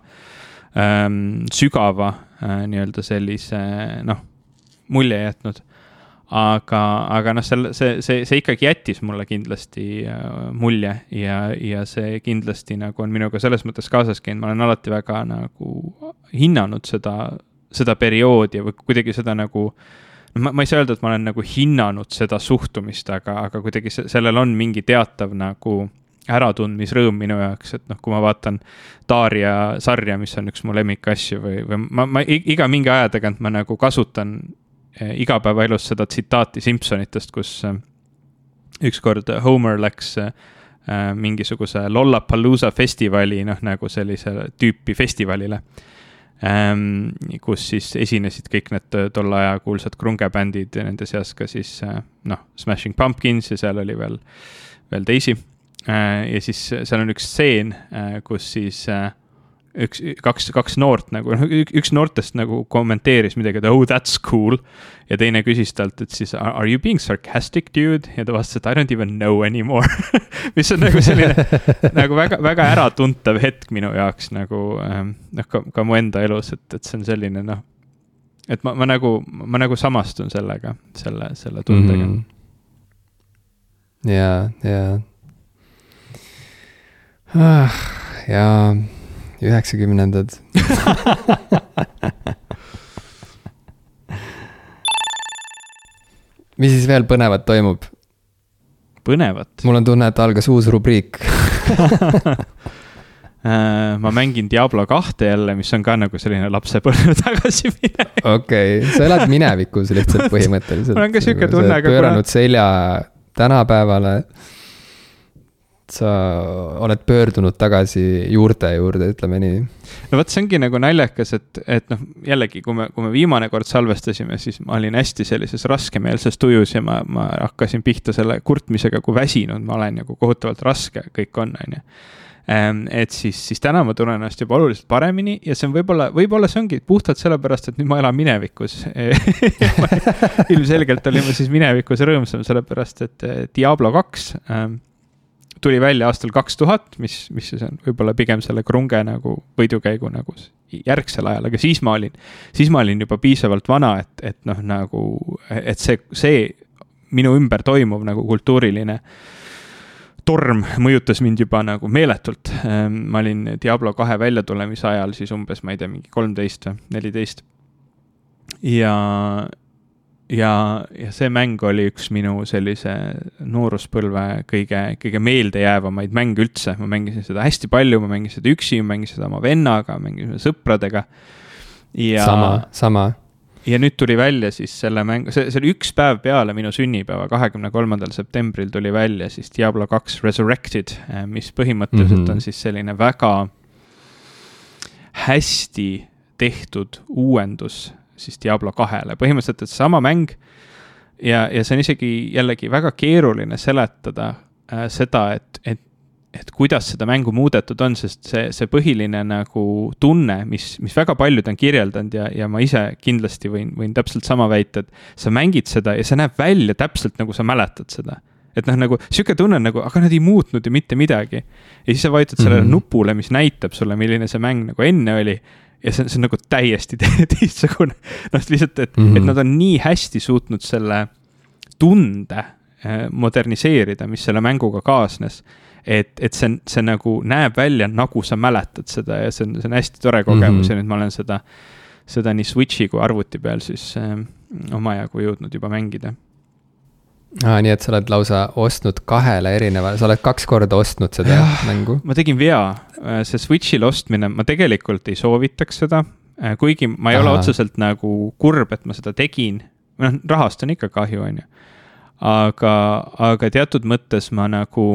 ähm, sügava äh, nii-öelda sellise noh, mulje jätnud aga, aga noh, selle, see, see, see ikkagi jättis mulle kindlasti äh, mulje ja, ja see kindlasti nagu on minuga selles mõttes kaasas käinud, ma olen alati väga nagu hinnanud seda, seda perioodi või kuidagi seda nagu noh, ma, ma ei saa öelda, et ma olen nagu hinnanud seda suhtumist, aga, aga kuidagi sellel on mingi teatav nagu äratundmisrõõm minu jaoks, et noh, kui ma vaatan Darja sarja, mis on üks mu lemmikasju või, või ma, ma iga mingi aja tagant ma nagu kasutan igapäevaelus seda tsitaati Simpsonitest, kus eh, ükskord Homer läks eh, mingisuguse Lollapalooza festivali, noh nagu sellise tüüpi festivalile. Ehm, kus siis esinesid kõik need tolle aja kuulsad krungebändid ja nende seas ka siis noh, Smashing Pumpkins ja seal oli veel, veel teisi ja siis seal on üks stseen, kus siis üks, kaks, kaks noort nagu, noh, üks noortest nagu kommenteeris midagi, et oh that's cool. ja teine küsis talt, et siis are you being sarcastic dude ja ta vastas, et I don't even know anymore mis on nagu selline nagu väga, väga äratuntav hetk minu jaoks nagu ähm, noh, ka, ka mu enda elus, et, et see on selline noh. et ma, ma nagu, ma nagu samastun sellega, selle, selle tundega mm. -hmm. ja, ja ah,. ja üheksakümnendad mis siis veel põnevat toimub? põnevat? mul on tunne, et algas uus rubriik äh, ma mängin Diablo kahte jälle, mis on ka nagu selline lapsepõlve tagasiminek. okei okay., sa elad minevikus lihtsalt põhimõtteliselt. mul on ka sihuke tunne, aga. pööranud selja tänapäevale sa oled pöördunud tagasi juurte juurde, ütleme nii. no vot, see ongi nagu naljakas, et, et noh, jällegi, kui me, kui me viimane kord salvestasime, siis ma olin hästi sellises raskemeelses tujus ja ma, ma hakkasin pihta selle kurtmisega, kui väsinud ma olen ja kui kohutavalt raske kõik on, on ju ehm, et siis, siis täna ma tunnen ennast juba oluliselt paremini ja see on võib-olla, võib-olla see ongi puhtalt sellepärast, et nüüd ma elan minevikus ilmselgelt olin ma siis minevikus rõõmsam, sellepärast et Diablo kaks ähm, tuli välja aastal kaks tuhat, mis, mis siis on võib-olla pigem selle krunge nagu võidukäigu nagu järgsel ajal, aga siis ma olin, siis ma olin juba piisavalt vana, et, et noh, nagu, et see, see minu ümber toimuv nagu kultuuriline torm mõjutas mind juba nagu meeletult. Ehm, ma olin Diablo kahe väljatulemise ajal siis umbes, ma ei tea, mingi kolmteist või neliteist. ja, ja, ja see mäng oli üks minu sellise nooruspõlve kõige, kõige meeldejäävamaid mänge üldse, ma mängisin seda hästi palju, ma mängisin seda üksi, ma mängisin seda oma vennaga, mängisin sõpradega. ja. sama, sama. ja nüüd tuli välja siis selle mängu, see, see oli üks päev peale minu sünnipäeva, kahekümne kolmandal septembril tuli välja siis Diablo kaks Resurrected, mis põhimõtteliselt mm -hmm. on siis selline väga hästi tehtud uuendus siis Diablo kahele, põhimõtteliselt, et sama mäng. ja, ja see on isegi jällegi väga keeruline seletada äh, seda, et, et, et kuidas seda mängu muudetud on, sest see, see põhiline nagu tunne, mis, mis väga paljud on kirjeldanud ja, ja ma ise kindlasti võin, võin täpselt sama väita, et sa mängid seda ja see näeb välja täpselt nagu sa mäletad seda et noh, nagu sihuke tunne on nagu, aga nad ei muutnud ju mitte midagi. ja siis sa vajutad sellele mm -hmm. nupule, mis näitab sulle, milline see mäng nagu enne oli ja see on, see on nagu täiesti teistsugune. noh, lihtsalt, et mm, -hmm. et nad on nii hästi suutnud selle tunde äh, moderniseerida, mis selle mänguga kaasnes. et, et see, see nagu näeb välja, nagu sa mäletad seda ja see on, see on hästi tore kogemus mm -hmm. ja nüüd ma olen seda, seda nii Switch'i kui arvuti peal siis äh, omajagu jõudnud juba mängida aa, nii et sa oled lausa ostnud kahele erinevale, sa oled kaks korda ostnud seda ja, mängu? ma tegin vea, äh, see Switch'il ostmine, ma tegelikult ei soovitaks seda. Äh, kuigi ma ei Aha. ole otseselt nagu kurb, et ma seda tegin, noh, rahast on ikka kahju, on ju. aga, aga teatud mõttes ma nagu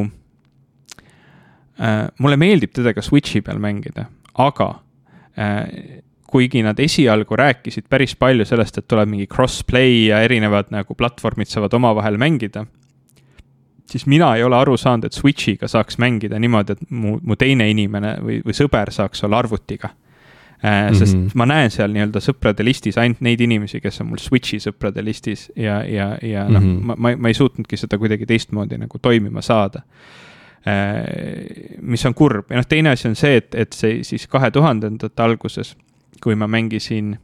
äh,, mulle meeldib teda ka Switch'i peal mängida, aga äh, kuigi nad esialgu rääkisid päris palju sellest, et tuleb mingi cross-play ja erinevad nagu platvormid saavad omavahel mängida, siis mina ei ole aru saanud, et Switch'iga saaks mängida niimoodi, et mu, mu teine inimene või, või sõber saaks olla arvutiga äh,. sest mm -hmm. ma näen seal nii-öelda sõprade listis ainult neid inimesi, kes on mul Switch'i sõprade listis ja, ja, ja noh mm -hmm., ma, ma, ma ei suutnudki seda kuidagi teistmoodi nagu toimima saada äh,. mis on kurb ja noh, teine asi on see, et, et see siis kahe tuhandendate alguses kui ma mängisin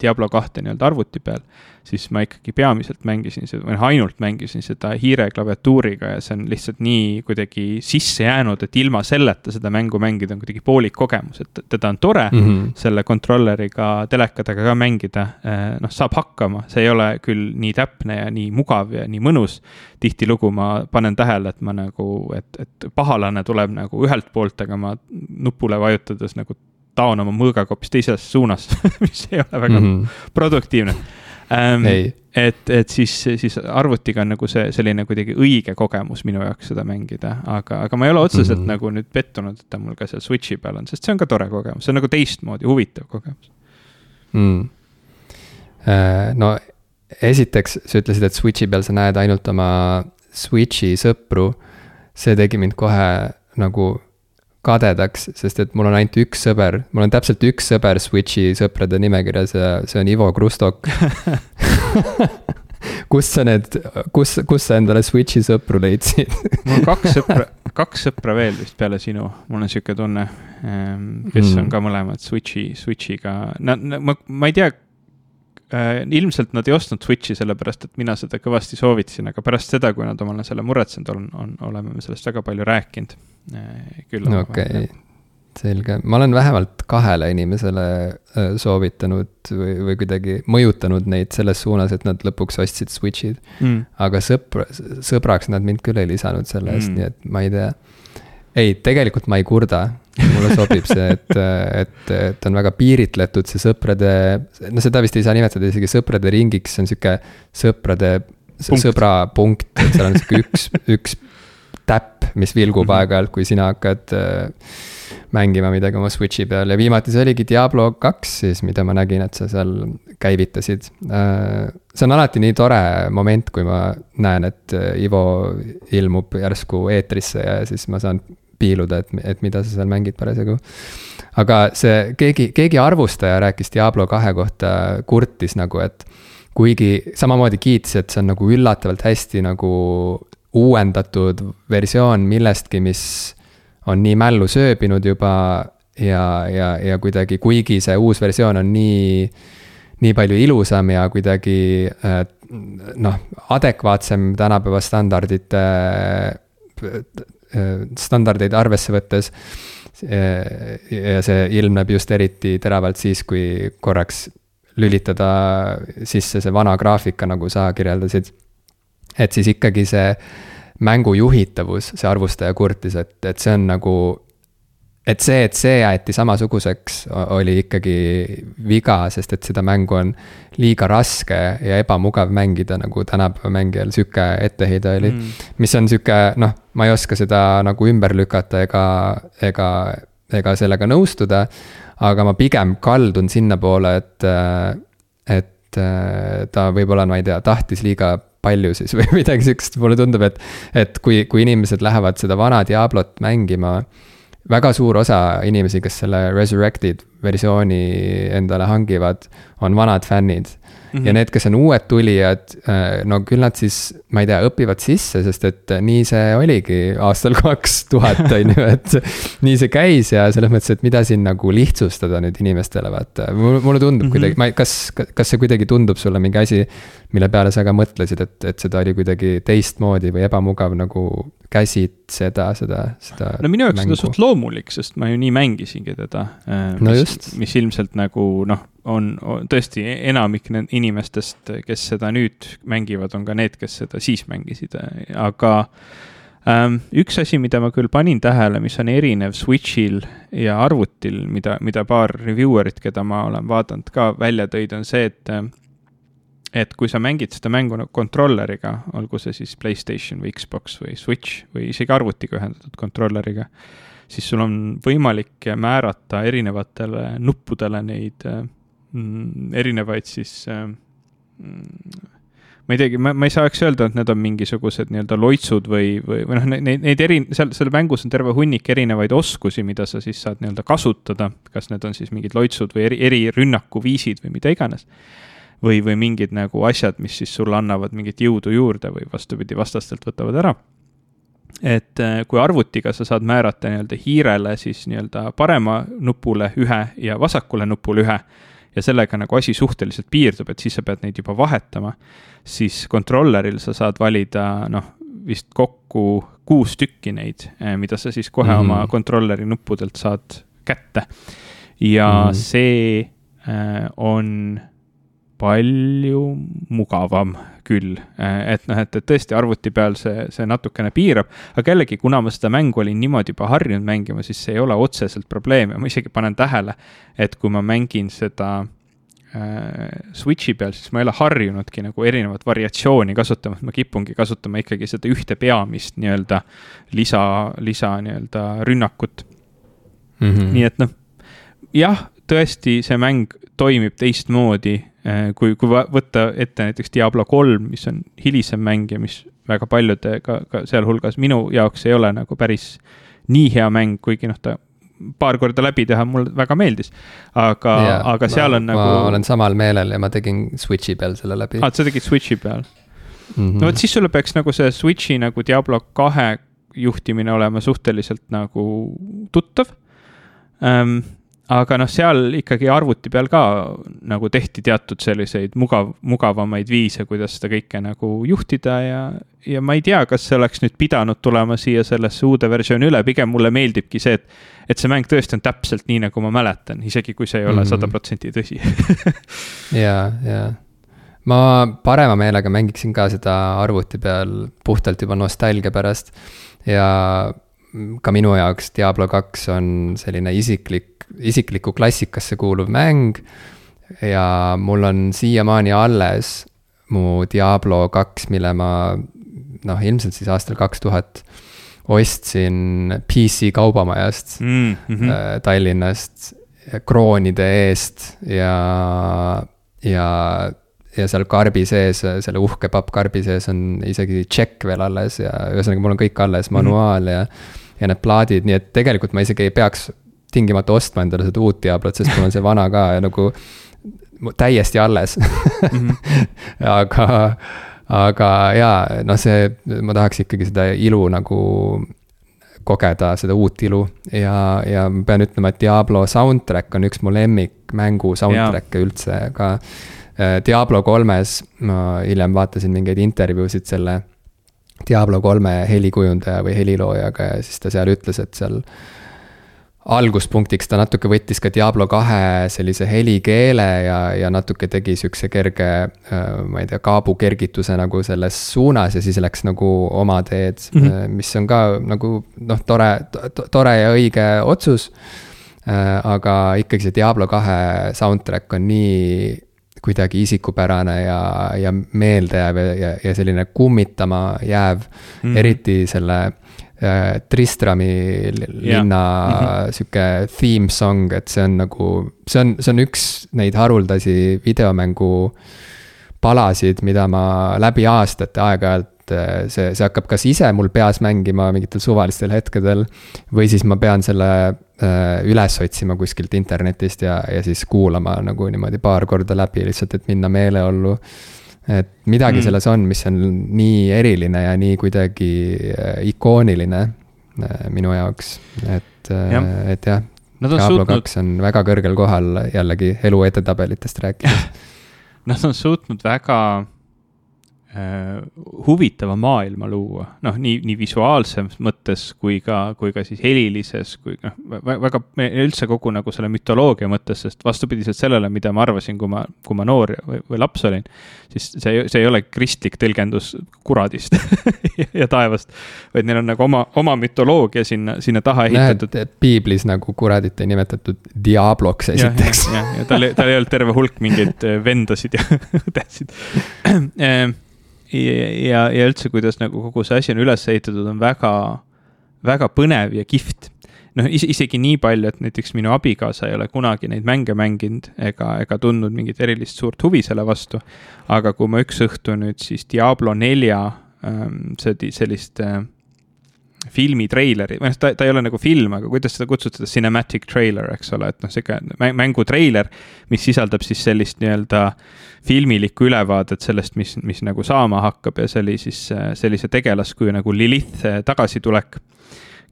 Diablo kahte nii-öelda arvuti peal, siis ma ikkagi peamiselt mängisin seda, või noh, ainult mängisin seda hiire klaviatuuriga ja see on lihtsalt nii kuidagi sisse jäänud, et ilma selleta seda mängu mängida on kuidagi poolik kogemus, et teda on tore mm -hmm. selle kontrolleriga, telekadega ka mängida. Eh, noh, saab hakkama, see ei ole küll nii täpne ja nii mugav ja nii mõnus. tihtilugu ma panen tähele, et ma nagu, et, et pahalane tuleb nagu ühelt poolt, aga ma nupule vajutades nagu taon oma mõõgaga hoopis teises suunas mis ei ole väga mm -hmm. produktiivne ähm,. et, et siis, siis arvutiga on nagu see selline kuidagi õige kogemus minu jaoks seda mängida, aga, aga ma ei ole otseselt mm -hmm. nagu nüüd pettunud, et ta mul ka seal Switch'i peal on, sest see on ka tore kogemus, see on nagu teistmoodi huvitav kogemus mm.. no esiteks sa ütlesid, et Switch'i peal sa näed ainult oma Switch'i sõpru see tegi mind kohe nagu kadedaks, sest et mul on ainult üks sõber, mul on täpselt üks sõber Switch'i sõprade nimekirjas ja see on Ivo Krustok kust sa need, kus, kus sa endale Switch'i sõpru leidsid mul on kaks sõpra, kaks sõpra veel vist peale sinu, mul on sihuke tunne. Ehm, kes mm. on ka mõlemad Switch'i, Switch'iga, no ma, ma ei tea äh,. ilmselt nad ei ostnud Switch'i sellepärast, et mina seda kõvasti soovitasin, aga pärast seda, kui nad omale selle muretsenud on, on, oleme me sellest väga palju rääkinud. Küll. okei selge, ma olen vähemalt kahele inimesele äh, soovitanud või, või kuidagi mõjutanud neid selles suunas, et nad lõpuks ostsid Switch'id mm.. aga sõpra, sõbraks nad mind küll ei lisanud selle eest mm., nii et ma ei tea. ei, tegelikult ma ei kurda, mulle sobib see, et, et, et on väga piiritletud see sõprade, no seda vist ei saa nimetada isegi sõprade ringiks, see on sihuke sõprade, sõbra punkt, et seal on sihuke üks, üks täpp, mis vilgub mm -hmm. aeg-ajalt, kui sina hakkad äh, mängima midagi oma Switch'i peal ja viimati see oligi Diablo kaks siis, mida ma nägin, et sa seal käivitasid. Äh, see on alati nii tore moment, kui ma näen, et äh, Ivo ilmub järsku eetrisse ja siis ma saan piiluda, et, et mida sa seal mängid parasjagu. aga see, keegi, keegi arvustaja rääkis Diablo kahe kohta, kurtis nagu, et kuigi samamoodi kiitis, et see on nagu üllatavalt hästi nagu uuendatud versioon millestki, mis on nii mällu sööbinud juba ja, ja, ja kuidagi, kuigi see uus versioon on nii, nii palju ilusam ja kuidagi äh, noh, adekvaatsem tänapäeva standardite, äh, standardeid arvesse võttes. Äh, ja see ilmneb just eriti teravalt siis, kui korraks lülitada sisse see vana graafika, nagu sa kirjeldasid. Et siis ikkagi see mängu juhitavus, see arvustaja kurtis, et, et see on nagu. et see, et see jäeti samasuguseks, oli ikkagi viga, sest et seda mängu on liiga raske ja ebamugav mängida, nagu tänapäeva mängijal sihuke etteheide oli mm.. mis on sihuke, noh, ma ei oska seda nagu ümber lükata ega, ega, ega sellega nõustuda. aga ma pigem kaldun sinnapoole, et, et ta võib-olla, ma ei tea, tahtis liiga palju siis või midagi sihukest, mulle tundub, et, et kui, kui inimesed lähevad seda vana Diablot mängima. väga suur osa inimesi, kes selle resurrected versiooni endale hangivad, on vanad fännid Mm -hmm. ja need, kes on uued tulijad, äh, no küll nad siis, ma ei tea, õpivad sisse, sest et nii see oligi aastal kaks tuhat, on ju, et. nii see käis ja selles mõttes, et mida siin nagu lihtsustada nüüd inimestele, vaata, mulle tundub mm -hmm. kuidagi, ma ei, kas, kas see kuidagi tundub sulle mingi asi. mille peale sa ka mõtlesid, et, et seda oli kuidagi teistmoodi või ebamugav nagu käsitleda seda, seda. no minu jaoks on ta suht loomulik, sest ma ju nii mängisingi teda. Äh, no mis, just. mis ilmselt nagu noh on, tõesti enamik inimestest, kes seda nüüd mängivad, on ka need, kes seda siis mängisid, aga ähm, üks asi, mida ma küll panin tähele, mis on erinev Switch'il ja arvutil, mida, mida paar reviewer'it, keda ma olen vaadanud ka välja tõid, on see, et et kui sa mängid seda mängu nagu kontrolleriga, olgu see siis Playstation või Xbox või Switch või isegi arvutiga ühendatud kontrolleriga, siis sul on võimalik määrata erinevatele nuppudele neid äh, mm, erinevaid siis äh, mm, ma ei teagi, ma, ma ei saaks öelda, et need on mingisugused nii-öelda loitsud või, või, või noh, neid, neid eri, seal, seal mängus on terve hunnik erinevaid oskusi, mida sa siis saad nii-öelda kasutada. kas need on siis mingid loitsud või eri, eri rünnakuviisid või mida iganes. Või, või mingid nagu asjad, mis siis sulle annavad mingit jõudu juurde või vastupidi, vastastelt võtavad ära. et äh, kui arvutiga sa saad määrata nii-öelda hiirele siis nii-öelda parema nupule ühe ja vasakule nupule ühe ja sellega nagu asi suhteliselt piirdub, et siis sa pead neid juba vahetama, siis kontrolleril sa saad valida noh, vist kokku kuus tükki neid, eh, mida sa siis kohe mm -hmm. oma kontrolleri nuppudelt saad kätte. ja mm -hmm. see äh, on palju mugavam küll, et noh, et, et tõesti arvuti peal see, see natukene piirab. aga jällegi, kuna ma seda mängu olin niimoodi juba harjunud mängima, siis see ei ole otseselt probleem ja ma isegi panen tähele, et kui ma mängin seda äh, Switch'i peal, siis ma ei ole harjunudki nagu erinevat variatsiooni kasutama, et ma kipungi kasutama ikkagi seda ühte peamist nii-öelda lisa, lisa nii-öelda rünnakut mm. -hmm. nii et noh, jah, tõesti, see mäng toimib teistmoodi kui, kui võtta ette näiteks Diablo kolm, mis on hilisem mäng ja mis väga paljude, ka, ka sealhulgas minu jaoks ei ole nagu päris nii hea mäng, kuigi noh, ta paar korda läbi teha mulle väga meeldis. aga, aga seal on ma, nagu. ma olen samal meelel ja ma tegin Switch'i peal selle läbi. aa, sa tegid Switch'i peal mm? -hmm. no vot, siis sulle peaks nagu see Switch'i nagu Diablo kahe juhtimine olema suhteliselt nagu tuttav ähm, aga noh, seal ikkagi arvuti peal ka nagu tehti teatud selliseid mugav, mugavamaid viise, kuidas seda kõike nagu juhtida ja, ja ma ei tea, kas see oleks nüüd pidanud tulema siia sellesse uude versiooni üle, pigem mulle meeldibki see, et, et see mäng tõesti on täpselt nii, nagu ma mäletan, isegi kui see ei ole mhm. sada protsenti tõsi. Ja, ja. Ma parema meelega mängiksin ka seda arvuti peal puhtalt juba nostalgia pärast. Ja ka minu jaoks Diablo kaks on selline isiklik, isiklikku klassikasse kuuluv mäng. ja mul on siiamaani alles mu Diablo kaks, mille ma noh, ilmselt siis aastal kaks tuhat ostsin PC kaubamajast mm -hmm. Tallinnast kroonide eest ja, ja, ja seal karbi sees, selle uhke pappkarbi sees on isegi tšekk veel alles ja ühesõnaga, mul on kõik alles, manuaal mm -hmm. ja ja need plaadid, nii et tegelikult ma isegi ei peaks tingimata ostma endale seda uut Diablot, sest mul on see vana ka ja nagu täiesti alles mm. -hmm. aga, aga jaa, noh, see, ma tahaks ikkagi seda ilu nagu kogeda, seda uut ilu ja, ja ma pean ütlema, et Diablo soundtrack on üks mu lemmikmängu soundtrack'e üldse ka. Diablo kolmes ma hiljem vaatasin mingeid intervjuusid selle Diablo kolme helikujundaja või heliloojaga ja siis ta seal ütles, et seal alguspunktiks ta natuke võttis ka Diablo kahe sellise helikeele ja, ja natuke tegi sihukese kerge, äh, ma ei tea, kaabukergituse nagu selles suunas ja siis läks nagu oma teed mm, -hmm. mis on ka nagu noh, tore to,, tore ja õige otsus. Äh, aga ikkagi see Diablo kahe soundtrack on nii kuidagi isikupärane ja, ja meeldejääv ja, ja, ja selline kummitama jääv mm. -hmm. eriti selle Tristrami linna yeah. -hmm. sihuke theme song, et see on nagu, see on, see on üks neid haruldasi videomängu palasid, mida ma läbi aastate aeg-ajalt äh, see, see hakkab kas ise mul peas mängima mingitel suvalistel hetkedel või siis ma pean selle Äh, üles otsima kuskilt internetist ja, ja siis kuulama nagu niimoodi paar korda läbi lihtsalt, et minna meeleollu. Et midagi mm. selles on, mis on nii eriline ja nii kuidagi äh, ikooniline äh, minu jaoks, et ja., et jah. Diablo kaks suutnud... on väga kõrgel kohal jällegi elu edetabelitest rääkides Nad on suutnud väga Äh, huvitava maailma luua, noh, nii, nii visuaalses mõttes kui ka, kui ka siis helilises, kui noh, väga, üldse kogu nagu selle mütoloogia mõttes, sest vastupidiselt sellele, mida ma arvasin, kui ma, kui ma noor või, või laps olin, siis see, see ei ole kristlik tõlgendus kuradist ja taevast, vaid neil on nagu oma, oma mütoloogia sinna, sinna taha ehitatud. näed, et piiblis nagu kuradit ei nimetatud Diabloks esiteks. ja, ja, ja, ja tal, tal ei olnud terve hulk mingeid vendasid ja õdesid ehm, ja, ja üldse, kuidas nagu kogu see asi on üles ehitatud, on väga, väga põnev ja kihvt. noh, isegi nii palju, et näiteks minu abikaasa ei ole kunagi neid mänge mänginud ega, ega tundnud mingit erilist suurt huvi selle vastu. aga kui ma üks õhtu nüüd siis Diablo nelja ähm, sellist äh, filmi treileri, või noh, ta, ta ei ole nagu film, aga kuidas seda kutsutada, cinematic trailer, eks ole, et noh, sihuke mängu treiler, mis sisaldab siis sellist nii-öelda filmilikku ülevaadet sellest, mis, mis nagu saama hakkab ja see oli siis sellise tegelaskuju nagu Lilith tagasitulek,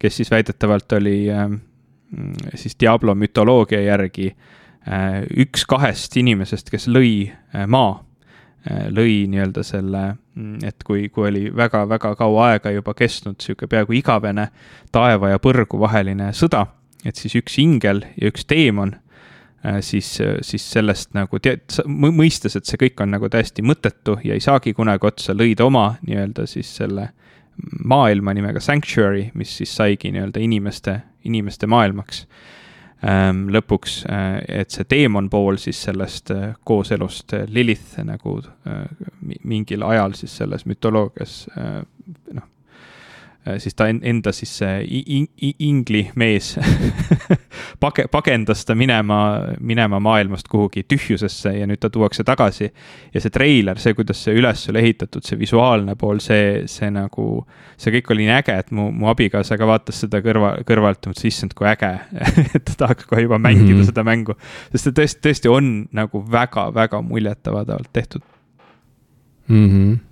kes siis väidetavalt oli äh, siis Diablo mütoloogia järgi äh, üks kahest inimesest, kes lõi maa lõi nii-öelda selle, mm, et kui, kui oli väga-väga kaua aega juba kestnud sihuke peaaegu igavene taeva ja põrgu vaheline sõda, et siis üks ingel ja üks teemon äh, siis, siis sellest nagu tead, mõistes, et see kõik on nagu täiesti mõttetu ja ei saagi kunagi otsa, lõid oma nii-öelda siis selle maailma nimega Sanctuary, mis siis saigi nii-öelda inimeste, inimeste maailmaks lõpuks, äh, et see teemon pool siis sellest äh, kooselust äh, Lilith nagu mingil ajal siis selles mütoloogias noh, siis ta enda siis see ingli mees page-, pagendas ta minema, minema maailmast kuhugi tühjusesse ja nüüd ta tuuakse tagasi. ja see treiler, see, kuidas see üles oli ehitatud, see visuaalne pool, see, see nagu, see kõik oli nii äge, et mu, mu abikaasa ka vaatas seda kõrva, kõrvalt ja mõtles, issand, kui äge et ta tahaks kohe juba mängida mm -hmm. seda mängu. sest see tõesti, tõesti on nagu väga-väga muljetavaldavalt tehtud mm. -hmm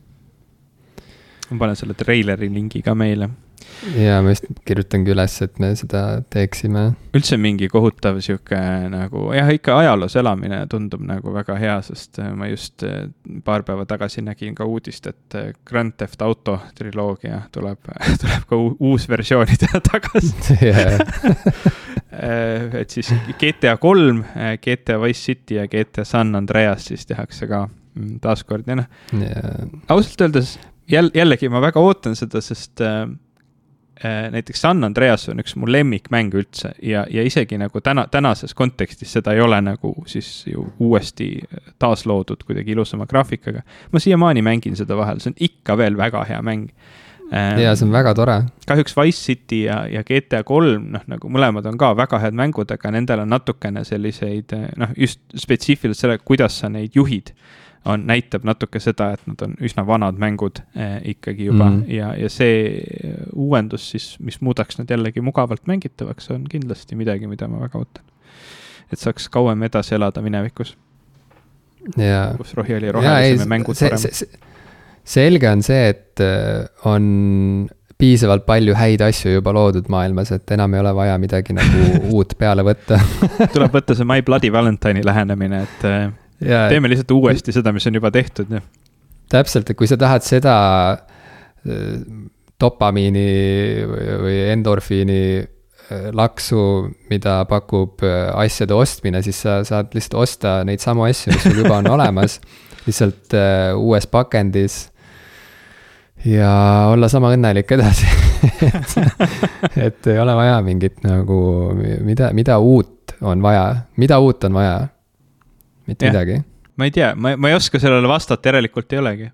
ma panen selle treileri lingi ka meile. ja ma just kirjutangi üles, et me seda teeksime. üldse mingi kohutav sihuke nagu jah, ikka ajaloos elamine tundub nagu väga hea, sest äh, ma just äh, paar päeva tagasi nägin ka uudist, et äh, Grand Theft Auto triloogia tuleb, tuleb ka uus versiooni teha tagasi et siis GTA kolm, GTA Wise City ja GTA San Andreas siis tehakse ka mm, taaskord ja noh yeah., ausalt öeldes jälle, jällegi ma väga ootan seda, sest äh, äh, näiteks San Andreas on üks mu lemmikmäng üldse ja, ja isegi nagu täna, tänases kontekstis seda ei ole nagu siis ju uuesti taasloodud kuidagi ilusama graafikaga. ma siiamaani mängin seda vahel, see on ikka veel väga hea mäng äh,. ja see on väga tore. kahjuks Wise City ja, ja GTA kolm, noh nagu mõlemad on ka väga head mängud, aga nendel on natukene selliseid noh, just spetsiifiliselt selle, kuidas sa neid juhid on, näitab natuke seda, et nad on üsna vanad mängud eh, ikkagi juba mm. ja, ja see uuendus siis, mis muudaks nad jällegi mugavalt mängitavaks, on kindlasti midagi, mida ma väga ootan. et saaks kauem edasi elada minevikus. kus rohi oli rohelisem ja mängud paremad. selge on see, et eh, on piisavalt palju häid asju juba loodud maailmas, et enam ei ole vaja midagi nagu uut peale võtta tuleb võtta see My Bloody Valentine'i lähenemine, et eh, teeme lihtsalt uuesti seda, mis on juba tehtud, jah. täpselt, et kui sa tahad seda äh, dopamiini või endorfiini äh, laksu, mida pakub äh, asjade ostmine, siis sa saad lihtsalt osta neid samu asju, mis sul juba on olemas. lihtsalt uues pakendis. ja olla sama õnnelik edasi et, et ei ole vaja mingit nagu, mida, mida uut on vaja, mida uut on vaja mitte ja. midagi. ma ei tea, ma, ma ei oska sellele vastata, järelikult ei olegi.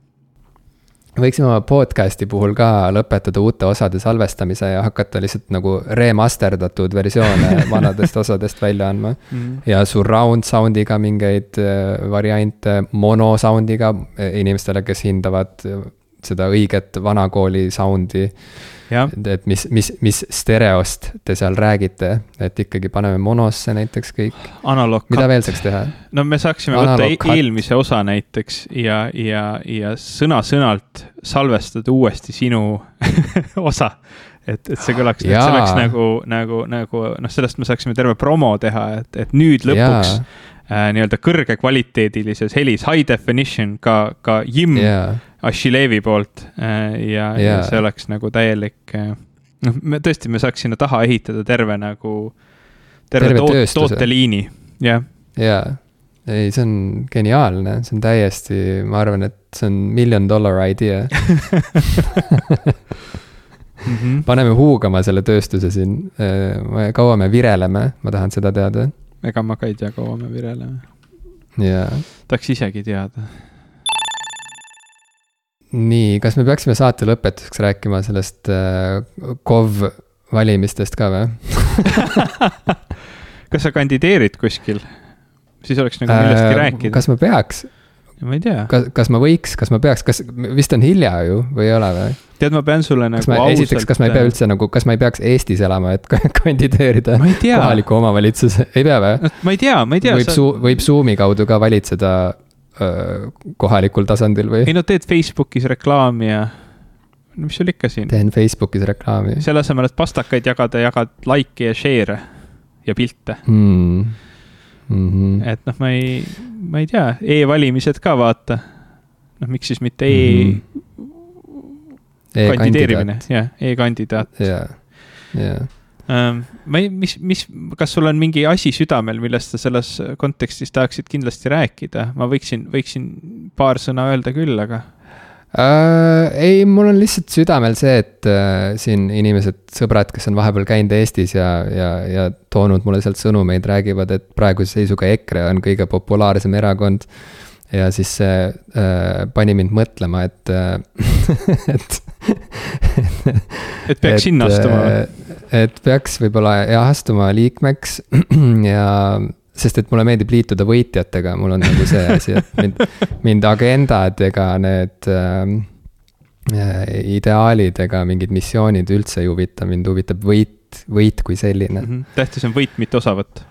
võiksime oma podcast'i puhul ka lõpetada uute osade salvestamise ja hakata lihtsalt nagu remasterdatud versioone vanadest osadest välja andma mm. -hmm. ja surround sound'iga mingeid äh, variante, mono sound'iga äh, inimestele, kes hindavad äh, seda õiget vanakooli sound'i et mis, mis, mis stereost te seal räägite, et ikkagi paneme monosse näiteks kõik. mida veel saaks teha? no me saaksime Analog võtta eelmise osa näiteks ja, ja, ja sõna-sõnalt salvestada uuesti sinu osa et, et see kõlaks, et see oleks nagu, nagu, nagu noh, sellest me saaksime terve promo teha, et, et nüüd lõpuks äh, nii-öelda kõrgekvaliteedilises helis, high definition ka, ka Jim yeah Ašilevi poolt äh, ja yeah., ja see oleks nagu täielik, äh, noh, me tõesti, me saaks sinna taha ehitada terve nagu, terve, terve toot, tooteliini, jah. jaa, ei, see on geniaalne, see on täiesti, ma arvan, et see on million dollar idea Mm -hmm. paneme huugama selle tööstuse siin, äh, kaua me vireleme, ma tahan seda teada. Ega ma ka ei tea, kaua me vireleme. jaa. tahaks isegi teada nii, kas me peaksime saate lõpetuseks rääkima sellest äh, KOV valimistest ka või kas sa kandideerid kuskil? siis oleks nagu millestki äh, rääkida. kas ma peaks? Ma ei tea. kas, kas ma võiks, kas ma peaks, kas, vist on hilja ju või ei ole või? tead, ma pean sulle nagu ma, ausalt. esiteks, kas ma ei pea üldse nagu, kas ma ei peaks Eestis elama, et kandideerida kohaliku omavalitsuse, ei pea või no,? ma ei tea, ma ei tea. võib sa... Su-, võib Zoom'i kaudu ka valitseda kohalikul tasandil või? ei no teed Facebookis reklaami ja no mis sul ikka siin. teen Facebookis reklaami. selle asemel, et pastakaid jagada, jagad like'e ja share'e ja pilte mm.. Mm -hmm. et noh, ma ei, ma ei tea e, e-valimised ka vaata. noh, miks siis mitte e, mm -hmm. e kandideerimine, jah, e-kandidaat. jaa, jaa Ähm, ma ei, mis, mis, kas sul on mingi asi südamel, millest sa selles kontekstis tahaksid kindlasti rääkida, ma võiksin, võiksin paar sõna öelda küll, aga äh,. ei, mul on lihtsalt südamel see, et äh, siin inimesed, sõbrad, kes on vahepeal käinud Eestis ja, ja, ja toonud mulle sealt sõnumeid, räägivad, et praeguse seisuga EKRE on kõige populaarsem erakond. ja siis see äh, pani mind mõtlema, et äh, et et peaks sinna astuma või? et peaks võib-olla jah astuma liikmeks ja sest et mulle meeldib liituda võitjatega, mul on nagu see asi, et mind, mind agendad ega need äh, ideaalid ega mingid missioonid üldse ei huvita, mind huvitab võit, võit kui selline mm. -hmm. tähtis on võit, mitte osavõtt.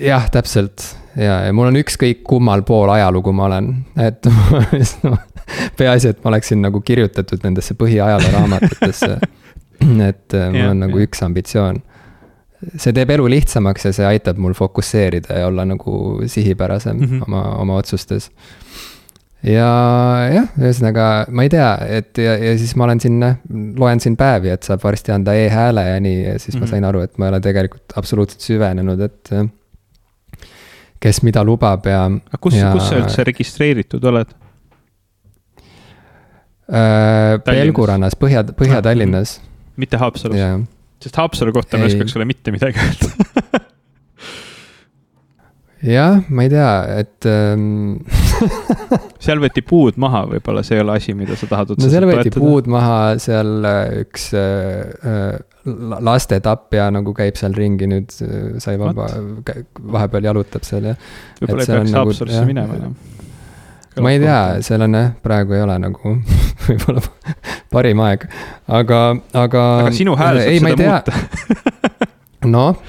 jah, täpselt ja, ja mul on ükskõik kummal pool ajalugu ma olen, et no, peaasi, et ma oleksin nagu kirjutatud nendesse põhiajalooraamatutesse. et äh, mul on nagu üks ambitsioon see teeb elu lihtsamaks ja see aitab mul fokusseerida ja olla nagu sihipärasem mm -hmm. oma, oma otsustes. ja jah, ühesõnaga ma ei tea, et ja, ja siis ma olen siin, loen siin päevi, et saab varsti anda e-hääle ja nii ja siis mm -hmm. ma mhm. sain aru, et ma ei ole tegelikult absoluutselt süvenenud, et. kes mida lubab ja. aga kus, kus sa üldse registreeritud oled? Äh, Pelgurannas, Põhja, Põhja-Tallinnas. mitte Haapsalus? Sest Haapsalu kohta ma ei oskaks sulle mitte midagi öelda. Jah, ma ei tea, et ähm... seal võeti puud maha, võib-olla see ei ole asi, mida sa tahad otseselt no seal võeti toetada. puud maha, seal äh, üks äh, äh, lastetapja nagu käib seal ringi nüüd, äh, sai vaba, vahepeal jalutab seal ja. võib-olla ei peaks nagu, Haapsalusse minema enam ma ei tea, seal on jah, praegu ei ole nagu võib-olla parim aeg, aga, aga. aga sinu hääl saab seda muuta noh,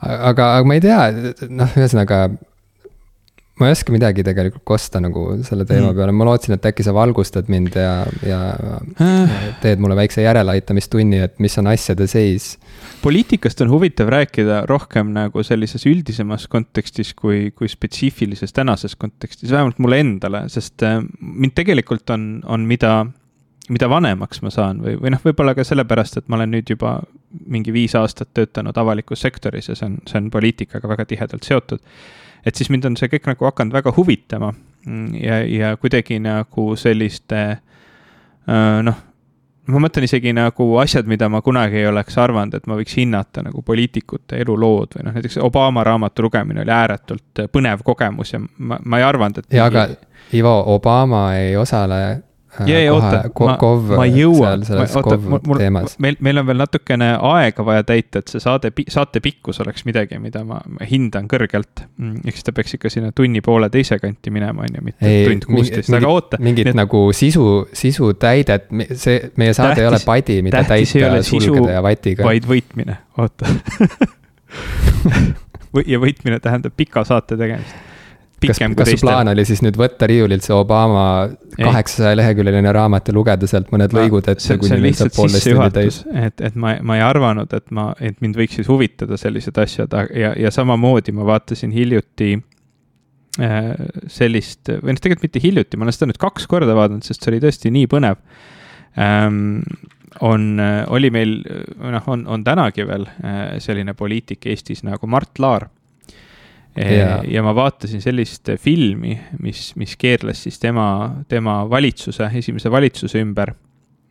aga, aga ma ei tea, noh, ühesõnaga ma ei oska midagi tegelikult kosta nagu selle teema mm. peale, ma lootsin, et äkki sa valgustad mind ja, ja teed mulle väikse järeleaitamistunni, et mis on asjade seis. poliitikast on huvitav rääkida rohkem nagu sellises üldisemas kontekstis kui, kui spetsiifilises tänases kontekstis, vähemalt mulle endale, sest äh, mind tegelikult on, on mida, mida vanemaks ma saan või, või noh, võib-olla ka sellepärast, et ma olen nüüd juba mingi viis aastat töötanud avalikus sektoris ja see on, see on poliitikaga väga tihedalt seotud et siis mind on see kõik nagu hakanud väga huvitama ja, ja kuidagi nagu selliste noh, ma mõtlen isegi nagu asjad, mida ma kunagi ei oleks arvanud, et ma võiks hinnata nagu poliitikute elulood või noh, näiteks Obama raamatu lugemine oli ääretult põnev kogemus ja ma, ma ei arvanud, et. jaa, aga Ivo, Obama ei osale ja, ja oota, ma, ma jõuan, oota, mul, meil, meil on veel natukene aega vaja täita, et see saade, saate pikkus oleks midagi, mida ma hindan kõrgelt. Mm, eks ta peaks ikka sinna tunni poole teise kanti minema, on ju, mitte ei, tund kuusteist, aga oota. mingit et... nagu sisu, sisutäidet, see, meie saade tähtis, ei ole padi, mida täita sulgede ja vatiga. vaid võitmine, oota ja võitmine tähendab pika saate tegemist kas, kas su plaan oli siis nüüd võtta riiulilt see Obama kaheksasaja leheküljeline raamat ja lugeda sealt mõned ma, lõigud ette, kuni neil saab poolteist tundi täis? et, et ma, ma ei arvanud, et ma, et mind võiks siis huvitada sellised asjad ja, ja samamoodi ma vaatasin hiljuti äh, sellist, või noh, tegelikult mitte hiljuti, ma olen seda nüüd kaks korda vaadanud, sest see oli tõesti nii põnev. Ähm, on, oli meil, noh, on, on tänagi veel äh, selline poliitik Eestis nagu Mart Laar Ja. ja ma vaatasin sellist filmi, mis, mis keerles siis tema, tema valitsuse, esimese valitsuse ümber.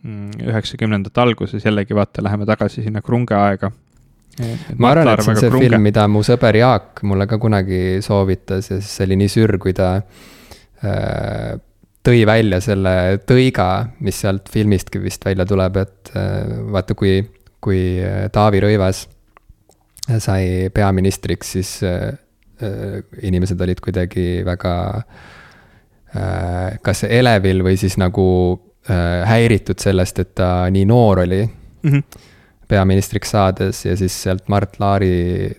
Mm, üheksakümnendate alguses jällegi vaata, läheme tagasi sinna krunge aega. ma arvan, et see on see krunge. film, mida mu sõber Jaak mulle ka kunagi soovitas ja siis see oli nii sür, kui ta äh, tõi välja selle tõiga, mis sealt filmistki vist välja tuleb, et äh, vaata, kui, kui Taavi Rõivas sai peaministriks, siis äh, Äh, inimesed olid kuidagi väga äh, kas elevil või siis nagu äh, häiritud sellest, et ta nii noor oli mm -hmm. peaministriks saades ja siis sealt Mart Laari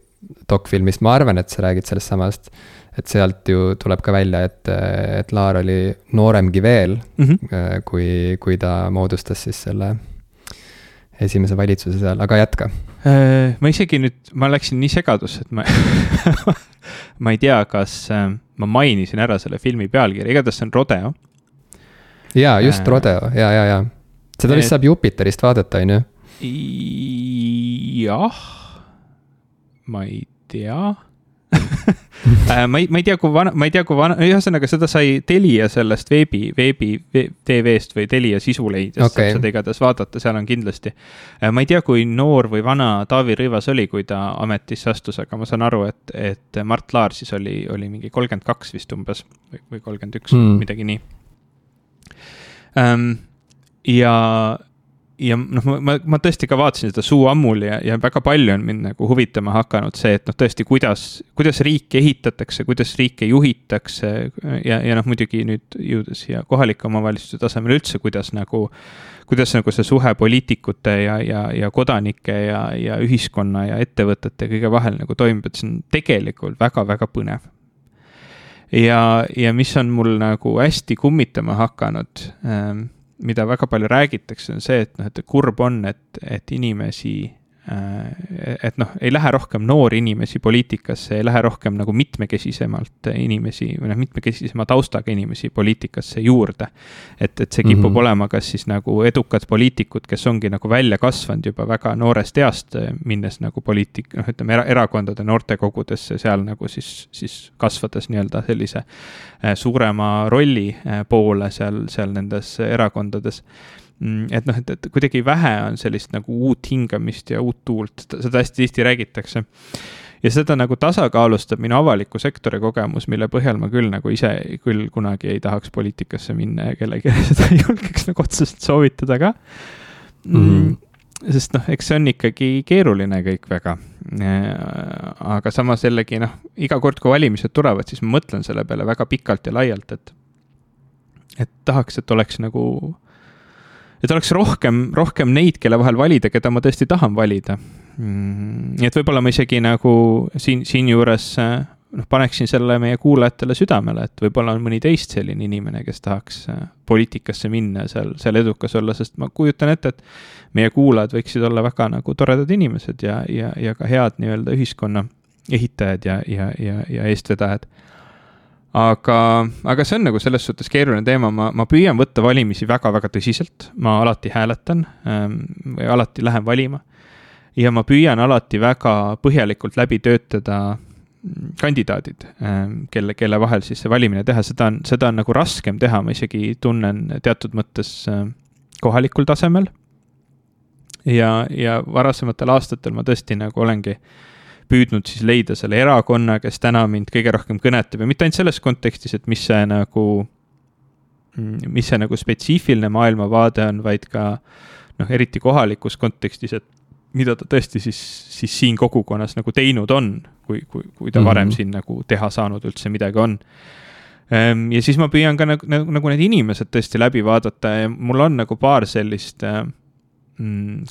dokfilmist, ma arvan, et sa räägid sellest samast, et sealt ju tuleb ka välja, et, et Laar oli nooremgi veel mm, -hmm. kui, kui ta moodustas siis selle esimese valitsuse seal, aga jätka. Ma isegi nüüd, ma läksin nii segadusse, et ma ma ei tea, kas äh, ma mainisin ära selle filmi pealkirja, igatahes see on Rodeo. jaa, just äh, Rodeo, ja, ja, ja. seda vist saab Jupiterist vaadata, on ju? jah, ma ei tea Äh, ma ei, ma ei tea, kui vana, ma ei tea, kui vana, ühesõnaga seda sai Telia sellest veebi, veebi TV-st või Telia sisuleidjast okay. saab seda igatahes vaadata, seal on kindlasti. Äh, ma ei tea, kui noor või vana Taavi Rõivas oli, kui ta ametisse astus, aga ma saan aru, et, et Mart Laar siis oli, oli mingi kolmkümmend kaks vist umbes või, või kolmkümmend üks, hmm. midagi nii um, ja ja noh, ma, ma, tõesti ka vaatasin seda suu ammuli ja, ja väga palju on mind nagu huvitama hakanud see, et noh, tõesti, kuidas, kuidas riiki ehitatakse, kuidas riike juhitakse ja, ja noh, muidugi nüüd jõudes siia kohalike omavalitsuste tasemel üldse, kuidas nagu, kuidas nagu see suhe poliitikute ja, ja, ja kodanike ja, ja ühiskonna ja ettevõtete kõige vahel nagu toimub, et see on tegelikult väga-väga põnev. Ja, ja mis on mul nagu hästi kummitama hakanud ähm, mida väga palju räägitakse, on see, et noh, et kurb on, et, et inimesi et noh, ei lähe rohkem noori inimesi poliitikasse, ei lähe rohkem nagu mitmekesisemalt inimesi või noh, mitmekesisema taustaga inimesi poliitikasse juurde. et, et see kipub mm -hmm. olema kas siis nagu edukad poliitikud, kes ongi nagu välja kasvanud juba väga noorest east, minnes nagu poliitik, noh, ütleme era, erakondade noortekogudesse, seal nagu siis, siis kasvades nii-öelda sellise äh, suurema rolli äh, poole seal, seal nendes erakondades et noh, et, et kuidagi vähe on sellist nagu uut hingamist ja uut tuult, seda hästi tihti räägitakse. ja seda nagu tasakaalustab minu avaliku sektori kogemus, mille põhjal ma küll nagu ise küll kunagi ei tahaks poliitikasse minna ja kellelegi seda ei julgeks nagu otseselt soovitada ka mm. -hmm sest noh, eks see on ikkagi keeruline kõik väga. aga samas jällegi noh, iga kord, kui valimised tulevad, siis ma mõtlen selle peale väga pikalt ja laialt, et, et tahaks, et oleks nagu et oleks rohkem, rohkem neid, kelle vahel valida, keda ma tõesti tahan valida. Mm, et võib-olla ma isegi nagu siin, siinjuures noh, paneksin selle meie kuulajatele südamele, et võib-olla on mõni teist selline inimene, kes tahaks äh, poliitikasse minna ja seal, seal edukas olla, sest ma kujutan ette, et meie kuulajad võiksid olla väga nagu toredad inimesed ja, ja, ja ka head nii-öelda ühiskonna ehitajad ja, ja, ja, ja eestvedajad aga, aga see on nagu selles suhtes keeruline teema, ma, ma püüan võtta valimisi väga-väga tõsiselt, ma alati hääletan ähm, alati lähen valima. ja ma püüan alati väga põhjalikult läbi töötada kandidaadid, ähm, kelle, kelle vahel siis see valimine teha, seda on, seda on nagu raskem teha, ma isegi tunnen teatud mõttes ähm, kohalikul tasemel. ja, ja varasematel aastatel ma tõesti nagu olengi äh, püüdnud siis leida selle erakonna, kes täna mind kõige rohkem kõnetab ja mitte ainult selles kontekstis, et mis see nagu, mis see nagu spetsiifiline maailmavaade on, vaid ka noh, eriti kohalikus kontekstis, et mida ta tõesti siis, siis siin kogukonnas nagu teinud on, kui, kui, kui ta varem mm -hmm. siin nagu teha saanud üldse midagi on. Ehm, ja siis ma püüan ka nagu, nagu, nagu need inimesed tõesti läbi vaadata ja mul on nagu paar sellist äh, Mm,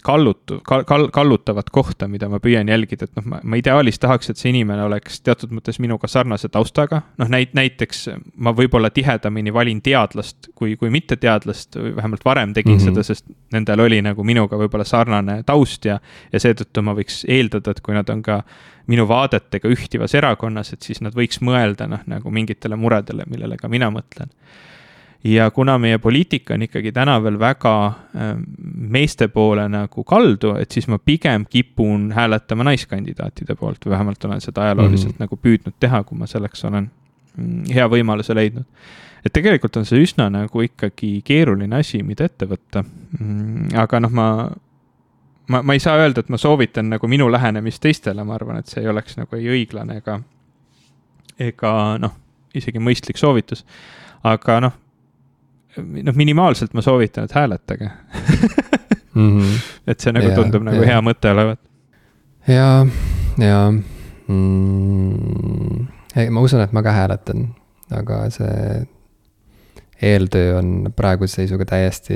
kallutu- kal,, kal-, kallutavat kohta, mida ma püüan jälgida, et noh, ma, ma ideaalis tahaks, et see inimene oleks teatud mõttes minuga sarnase taustaga, noh näit-, näiteks ma võib-olla tihedamini valin teadlast kui, kui mitteteadlast või vähemalt varem tegin mm -hmm. seda, sest nendel oli nagu minuga võib-olla sarnane taust ja, ja seetõttu ma võiks eeldada, et kui nad on ka minu vaadetega ühtivas erakonnas, et siis nad võiks mõelda noh, nagu mingitele muredele, millele ka mina mõtlen ja kuna meie poliitika on ikkagi täna veel väga ähm, meeste poole nagu kaldu, et siis ma pigem kipun hääletama naiskandidaatide poolt või vähemalt olen seda ajalooliselt mm -hmm. nagu püüdnud teha, kui ma selleks olen mm, hea võimaluse leidnud. et tegelikult on see üsna nagu ikkagi keeruline asi, mida ette võtta. Mm, aga noh, ma, ma, ma ei saa öelda, et ma soovitan nagu minu lähenemist teistele, ma arvan, et see ei oleks nagu ei õiglane ega, ega noh, isegi mõistlik soovitus. aga noh noh, minimaalselt ma soovitan, et hääletage mm. -hmm. et see nagu ja, tundub nagu ja. hea mõte olevat. ja, ja mm, ei, ma usun, et ma ka hääletan, aga see eeltöö on praeguse seisuga täiesti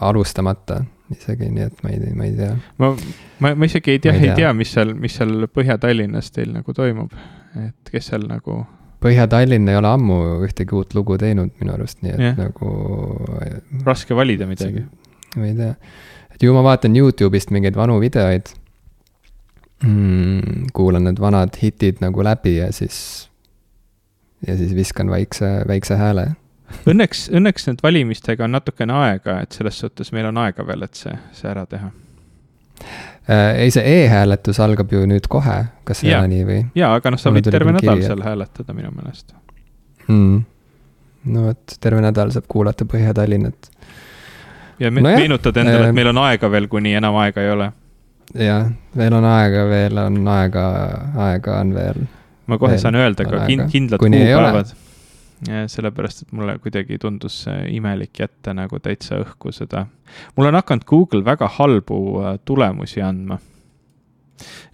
alustamata isegi, nii et ma ei, ma ei tea. ma, ma, ma isegi ei tea, ei tea, mis seal, mis seal Põhja-Tallinnas teil nagu toimub, et kes seal nagu Põhja-Tallinn ei ole ammu ühtegi uut lugu teinud minu arust, nii et yeah. nagu. raske valida midagi. ma ei tea, et ju ma vaatan Youtube'ist mingeid vanu videoid mm,. kuulan need vanad hitid nagu läbi ja siis, ja siis viskan väikse, väikse hääle. Õnneks, õnneks nüüd valimistega on natukene aega, et selles suhtes meil on aega veel, et see, see ära teha Äh, ei, see e-hääletus algab ju nüüd kohe, kas see on nii või? jaa, aga noh, sa võid terve nädal seal hääletada minu meelest mm.. no vot, terve nädal saab kuulata Põhja-Tallinnat. ja me no meenutad endale, et äh, meil on aega veel, kuni enam aega ei ole. jah, veel on aega, veel on aega, aega on veel. ma kohe veel saan öelda ka kin kindlad kuupäevad. Sellepärast, et mulle kuidagi tundus imelik jätta nagu täitsa õhku seda. mul on hakanud Google väga halbu tulemusi andma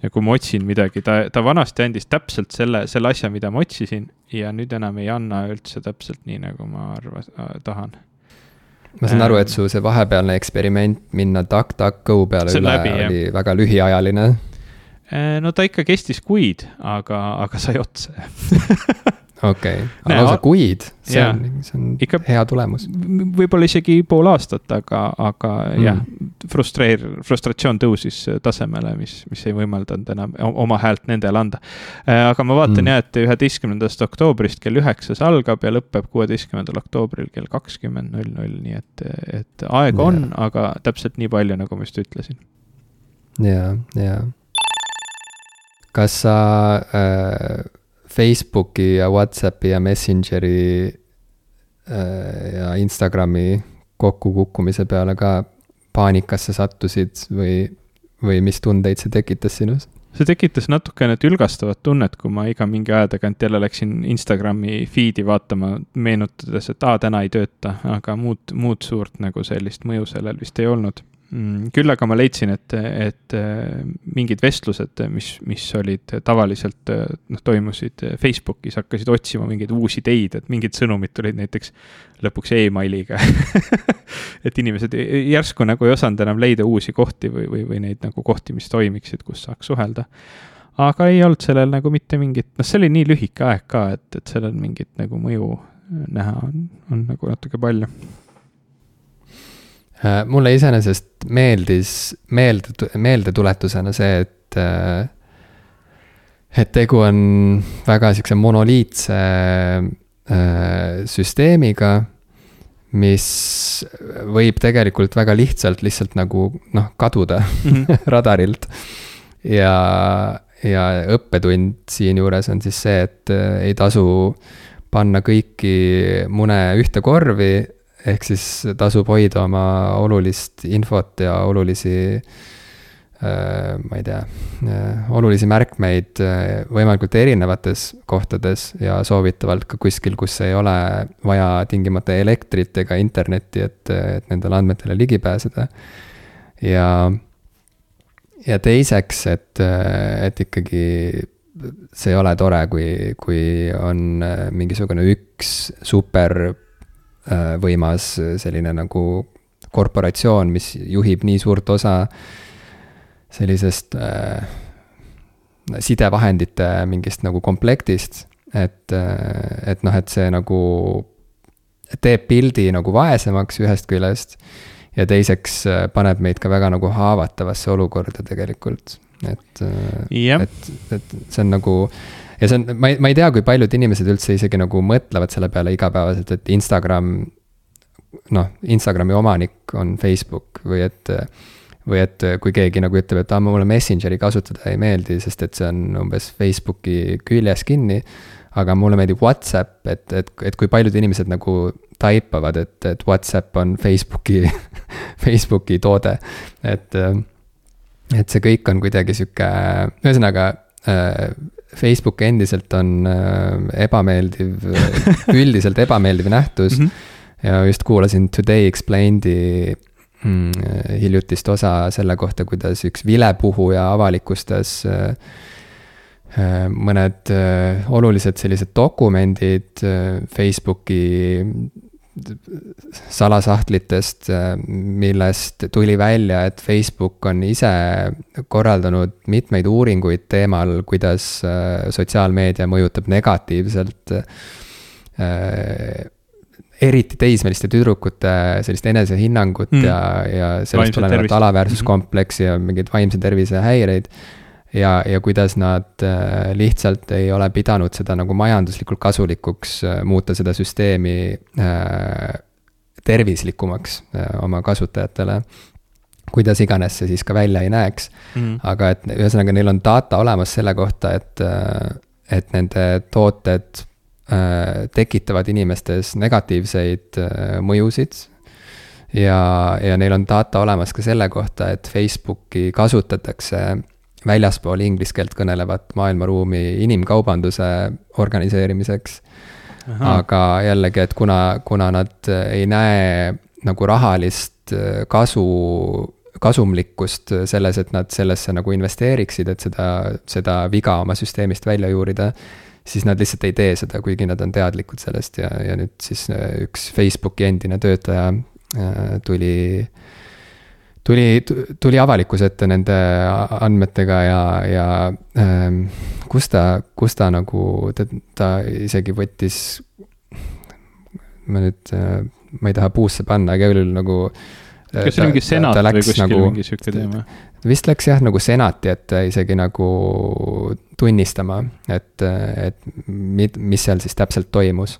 ja kui ma otsin midagi, ta, ta vanasti andis täpselt selle, selle asja, mida ma otsisin ja nüüd enam ei anna üldse täpselt nii, nagu ma arvas äh,, tahan. ma saan aru, et su see vahepealne eksperiment minna DuckDuckGo peale üle läbi, oli jah. väga lühiajaline. Äh, no ta ikka kestis kuid, aga, aga sai otsa okei okay., lausa kuid, see on, see on ikka, hea tulemus. võib-olla isegi pool aastat, aga, aga mm. jah, frustreer-, frustratsioon tõusis tasemele, mis, mis ei võimaldanud enam oma häält nendele anda. Äh, aga ma vaatan mm. jah, et üheteistkümnendast oktoobrist kell üheksas algab ja lõpeb kuueteistkümnendal oktoobril kell kakskümmend null null, nii et, et aega on, aga täpselt nii palju, nagu ma just ütlesin. ja, ja. kas sa äh, Facebooki ja Whatsappi ja Messengeri äh, ja Instagrami kokkukukkumise peale ka paanikasse sattusid või, või mis tundeid see tekitas sinus? see tekitas natukene tülgastavat tunnet, kui ma iga mingi aja tagant jälle läksin Instagrami feed'i vaatama, meenutades, et aa, täna ei tööta, aga muud, muud suurt nagu sellist mõju sellel vist ei olnud küll aga ma leidsin, et, et äh, mingid vestlused, mis, mis olid tavaliselt, äh, noh, toimusid Facebookis, hakkasid otsima mingeid uusi ideid, et mingid sõnumid tulid näiteks lõpuks emailiga et inimesed järsku nagu ei osanud enam leida uusi kohti või, või, või neid nagu kohti, mis toimiksid, kus saaks suhelda. aga ei olnud sellel nagu mitte mingit, noh, see oli nii lühike aeg ka, et, et sellel mingit nagu mõju näha on, on nagu natuke palju Äh, mulle iseenesest meeldis, meelde, meeldetuletusena see, et äh, et tegu on väga sihukese monoliitse äh, süsteemiga, mis võib tegelikult väga lihtsalt lihtsalt nagu noh, kaduda mm -hmm. radarilt. ja, ja õppetund siinjuures on siis see, et ei tasu panna kõiki mune ühte korvi ehk siis tasub hoida oma olulist infot ja olulisi äh, ma ei tea, äh, olulisi märkmeid äh, võimalikult erinevates kohtades ja soovitavalt ka kuskil, kus ei ole vaja tingimata elektrit ega internetti, et, et nendele andmetele ligi pääseda. ja, ja teiseks, et, et ikkagi see ei ole tore, kui, kui on mingisugune üks super võimas selline nagu korporatsioon, mis juhib nii suurt osa sellisest äh, sidevahendite mingist nagu komplektist, et, äh, et noh, et see nagu teeb pildi nagu vaesemaks ühest küljest ja teiseks äh, paneb meid ka väga nagu haavatavasse olukorda tegelikult, et yep., et, et see on nagu ja see on, ma ei, ma ei tea, kui paljud inimesed üldse isegi nagu mõtlevad selle peale igapäevaselt, et Instagram. noh, Instagrami omanik on Facebook või et, või et kui keegi nagu ütleb, et aa, mulle Messengeri kasutada ei meeldi, sest et see on umbes Facebooki küljes kinni. aga mulle meeldib Whatsapp, et, et, et kui paljud inimesed nagu taipavad, et, et Whatsapp on Facebooki Facebooki toode, et et see kõik on kuidagi sihuke, ühesõnaga äh, Facebook endiselt on äh, ebameeldiv, üldiselt ebameeldiv nähtus mm. -hmm. ja just kuulasin Today Explained'i mm, hiljutist osa selle kohta, kuidas üks vilepuhuja avalikustas äh, äh, mõned olulised sellised dokumendid Facebooki salasahtlitest, millest tuli välja, et Facebook on ise korraldanud mitmeid uuringuid teemal, kuidas äh, sotsiaalmeedia mõjutab negatiivselt äh, eriti teismeliste tüdrukute sellist enesehinnangut mm. ja, ja sellest tulenevat alaväärsuskompleksi ja mingeid vaimse tervise häireid ja, ja kuidas nad äh, lihtsalt ei ole pidanud seda nagu majanduslikult kasulikuks äh, muuta seda süsteemi äh, tervislikumaks oma kasutajatele. Kuidas iganes see siis ka välja ei näeks. Mm.. aga et ühesõnaga, neil on data olemas selle kohta, et, et nende tooted tekitavad inimestes negatiivseid mõjusid. ja, ja neil on data olemas ka selle kohta, et Facebooki kasutatakse väljaspool inglise keelt kõnelevat maailmaruumi inimkaubanduse organiseerimiseks. aga jällegi, et kuna, kuna nad ei näe nagu rahalist kasu kasumlikkust selles, et nad sellesse nagu investeeriksid, et seda, seda viga oma süsteemist välja juurida siis nad lihtsalt ei tee seda, kuigi nad on teadlikud sellest ja, ja nüüd siis äh, üks Facebooki endine töötaja äh, tuli, tuli, avalikkuse ette nende andmetega ja, ja ähm, kus ta, kus ta nagu, ta, isegi võttis, ma nüüd, äh, ma ei taha puusse panna, aga igal juhul nagu kas see oli mingi senat või kuskil nagu, mingi sihuke teema? vist läks jah, nagu senati ette isegi nagu tunnistama, et, et mid, mis seal siis täpselt toimus.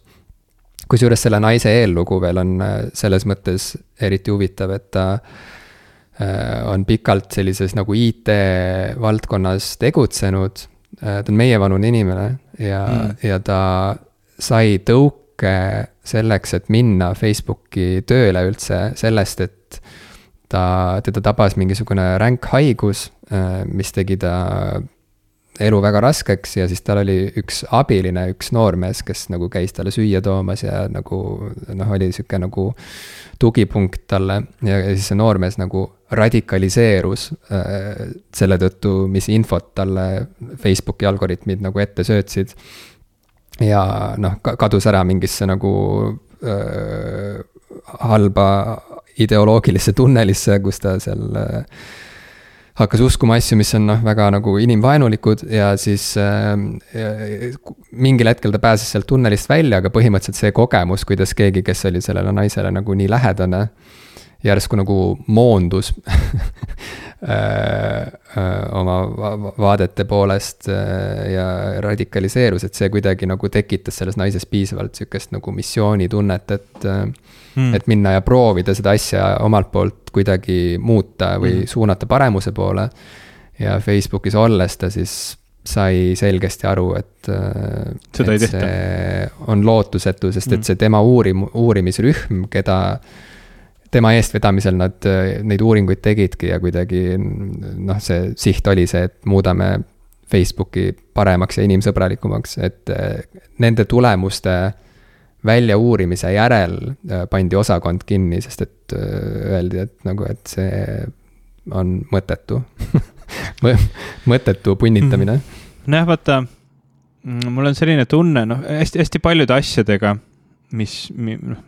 kusjuures selle naise eellugu veel on äh, selles mõttes eriti huvitav, et ta äh, on pikalt sellises nagu IT-valdkonnas tegutsenud. Äh, ta on meievanune inimene ja mm., ja ta sai tõuke selleks, et minna Facebooki tööle üldse sellest, et ta, teda tabas mingisugune ränk haigus, mis tegi ta elu väga raskeks ja siis tal oli üks abiline, üks noormees, kes nagu käis talle süüa toomas ja nagu noh, oli sihuke nagu tugipunkt talle ja, ja siis see noormees nagu radikaliseerus äh, selle tõttu, mis infot talle Facebooki algoritmid nagu ette söötsid. ja noh, kadus ära mingisse nagu äh, halba ideoloogilisse tunnelisse, kus ta seal äh, hakkas uskuma asju, mis on noh, väga nagu inimvaenulikud ja siis äh, mingil hetkel ta pääses sealt tunnelist välja, aga põhimõtteliselt see kogemus, kuidas keegi, kes oli sellele naisele nagu nii lähedane, järsku nagu moondus äh, äh, oma vaadete poolest äh, ja radikaliseerus, et see kuidagi nagu tekitas selles naises piisavalt sihukest nagu missioonitunnet, et mm.. et minna ja proovida seda asja omalt poolt kuidagi muuta või mm. suunata paremuse poole. ja Facebookis olles ta siis sai selgesti aru, et, Seda et see on lootusetu, sest et mm. see tema uurim-, uurimisrühm, keda tema eestvedamisel nad neid uuringuid tegidki ja kuidagi noh, see siht oli see, et muudame Facebooki paremaks ja inimsõbralikumaks, et nende tulemuste väljauurimise järel äh, pandi osakond kinni, sest et öeldi, et nagu, et see on mõttetu mõttetu punnitamine. Mhm. nojah, vaata, mm, mul on selline tunne, noh, hästi-hästi paljude asjadega, mis, noh,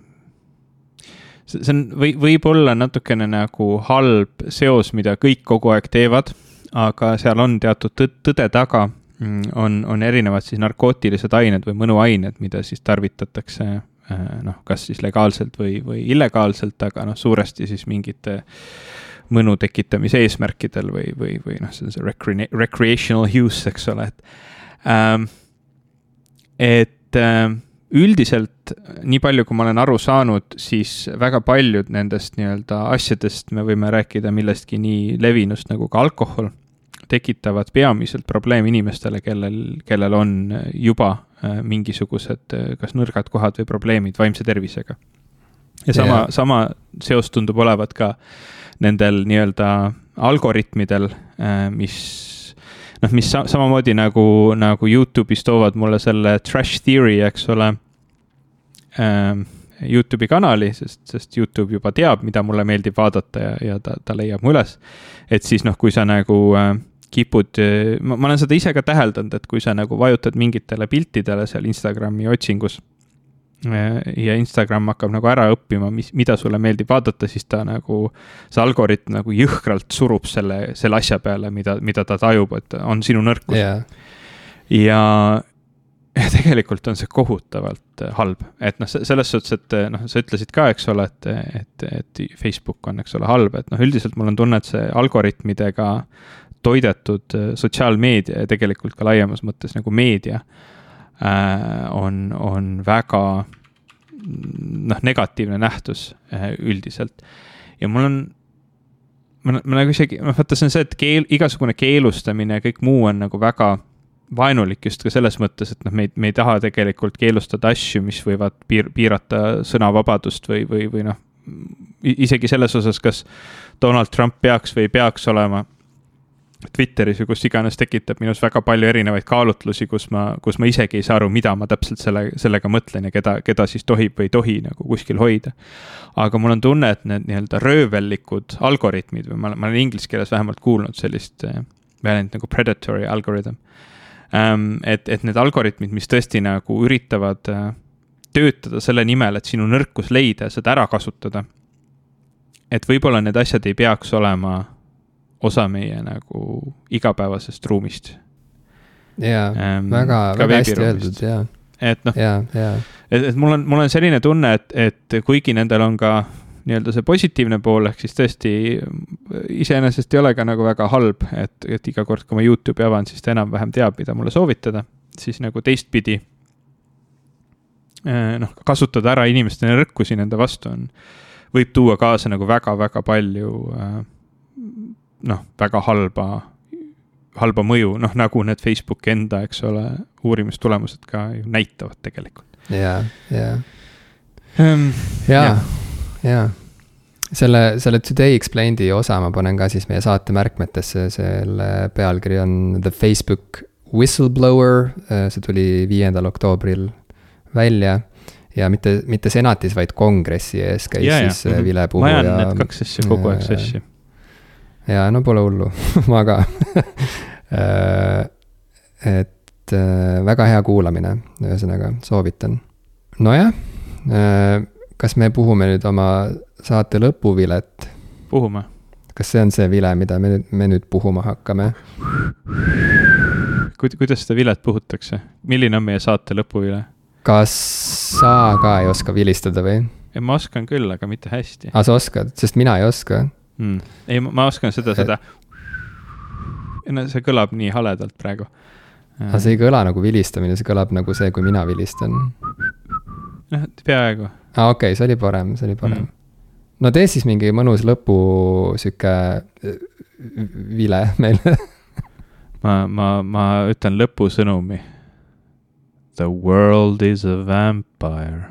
see on, või, võib olla natukene nagu halb seos, mida kõik kogu aeg teevad, aga seal on teatud tõde taga Mm, on, on erinevad siis narkootilised ained või mõnuained, mida siis tarvitatakse äh, noh, kas siis legaalselt või, või illegaalselt, aga noh, suuresti siis mingite mõnu tekitamise eesmärkidel või, või, või noh, see on see recre-, recreational use, eks ole, et ähm,. et äh, üldiselt, nii palju, kui ma olen aru saanud, siis väga paljud nendest nii-öelda asjadest me võime rääkida millestki nii levinust nagu ka alkohol tekitavad peamiselt probleeme inimestele, kellel, kellel on juba äh, mingisugused äh, kas nõrgad kohad või probleemid vaimse tervisega. ja sama yeah., sama seos tundub olevat ka nendel nii-öelda algoritmidel, äh, mis noh, mis sa samamoodi nagu, nagu Youtube'is toovad mulle selle trash theory, eks ole ähm, Youtube'i kanali, sest, sest Youtube juba teab, mida mulle meeldib vaadata ja, ja ta, ta leiab mu üles. et siis noh, kui sa nagu äh, kipud, ma, ma olen seda ise ka täheldanud, et kui sa nagu vajutad mingitele piltidele seal Instagrami otsingus ja Instagram hakkab nagu ära õppima, mis, mida sulle meeldib vaadata, siis ta nagu, see algoritm nagu jõhkralt surub selle, selle asja peale, mida, mida ta tajub, et on sinu nõrkus. Yeah.. ja, ja tegelikult on see kohutavalt halb, et noh, selles suhtes, et noh, sa ütlesid ka, eks ole, et, et, et Facebook on, eks ole, halb, et noh, üldiselt mul on tunne, et see algoritmidega toidetud äh, sotsiaalmeedia ja tegelikult ka laiemas mõttes nagu meedia äh, on, on väga noh, negatiivne nähtus äh, üldiselt. ja mul on, ma, ma nagu isegi, noh, vaata, see on see, et keel, igasugune keelustamine ja kõik muu on nagu väga vaenulik just ka selles mõttes, et noh, me ei, me ei taha tegelikult keelustada asju, mis võivad piir, piirata sõnavabadust või, või, või noh, isegi selles osas, kas Donald Trump peaks või ei peaks olema Twitteris või kus iganes tekitab minus väga palju erinevaid kaalutlusi, kus ma, kus ma isegi ei saa aru, mida ma täpselt selle, sellega mõtlen ja keda, keda siis tohib või ei tohi nagu kuskil hoida. aga mul on tunne, et need nii-öelda röövellikud algoritmid või ma, ma olen inglise keeles vähemalt kuulnud sellist äh, väljend nagu predatory algorithm ähm,. et, et need algoritmid, mis tõesti nagu üritavad äh, töötada selle nimel, et sinu nõrkus leida ja seda ära kasutada. et võib-olla need asjad ei peaks olema osa meie nagu igapäevasest ruumist. jaa ähm,, väga, väga hästi öeldud, jaa. et noh, et, et mul on, mul on selline tunne, et, et kuigi nendel on ka nii-öelda see positiivne pool, ehk siis tõesti iseenesest ei ole ka nagu väga halb, et, et iga kord, kui ma Youtube'i avan, siis ta enam-vähem teab, mida mulle soovitada, siis nagu teistpidi. Eh, noh, kasutada ära inimeste nõrkusi nende vastu on, võib tuua kaasa nagu väga-väga palju äh, noh, väga halba, halba mõju, noh nagu need Facebooki enda, eks ole, uurimistulemused ka ju näitavad tegelikult. ja, ja um,. ja, ja selle, selle Today Explained'i osa ma panen ka siis meie saate märkmetesse, selle pealkiri on The Facebook Whistleblower, see tuli viiendal oktoobril välja ja mitte, mitte senatis, vaid kongressi ees käis ja, siis ja. vilepuhuja. ma ajan need kaks asja kogu aeg sassi ja no pole hullu ma ka äh, et äh, väga hea kuulamine, ühesõnaga soovitan. nojah, äh, kas me puhume nüüd oma saate lõpuvilet? puhume. kas see on see vile, mida me nüüd, me nüüd puhuma hakkame? kuidas seda vilet puhutakse, milline on meie saate lõpuvile? kas sa ka ei oska vilistada või? ma oskan küll, aga mitte hästi. aa, sa oskad, sest mina ei oska mm.. ei, ma oskan seda, seda. no see kõlab nii haledalt praegu. aga see ei kõla nagu vilistamine, see kõlab nagu see, kui mina vilistan. noh, peaaegu. aa, okei okay,, see oli parem, see oli parem mm.. no tee siis mingi mõnus lõpu sihuke äh, vile meile ma, ma, ma ütlen lõpusõnumi. The world is a vampire.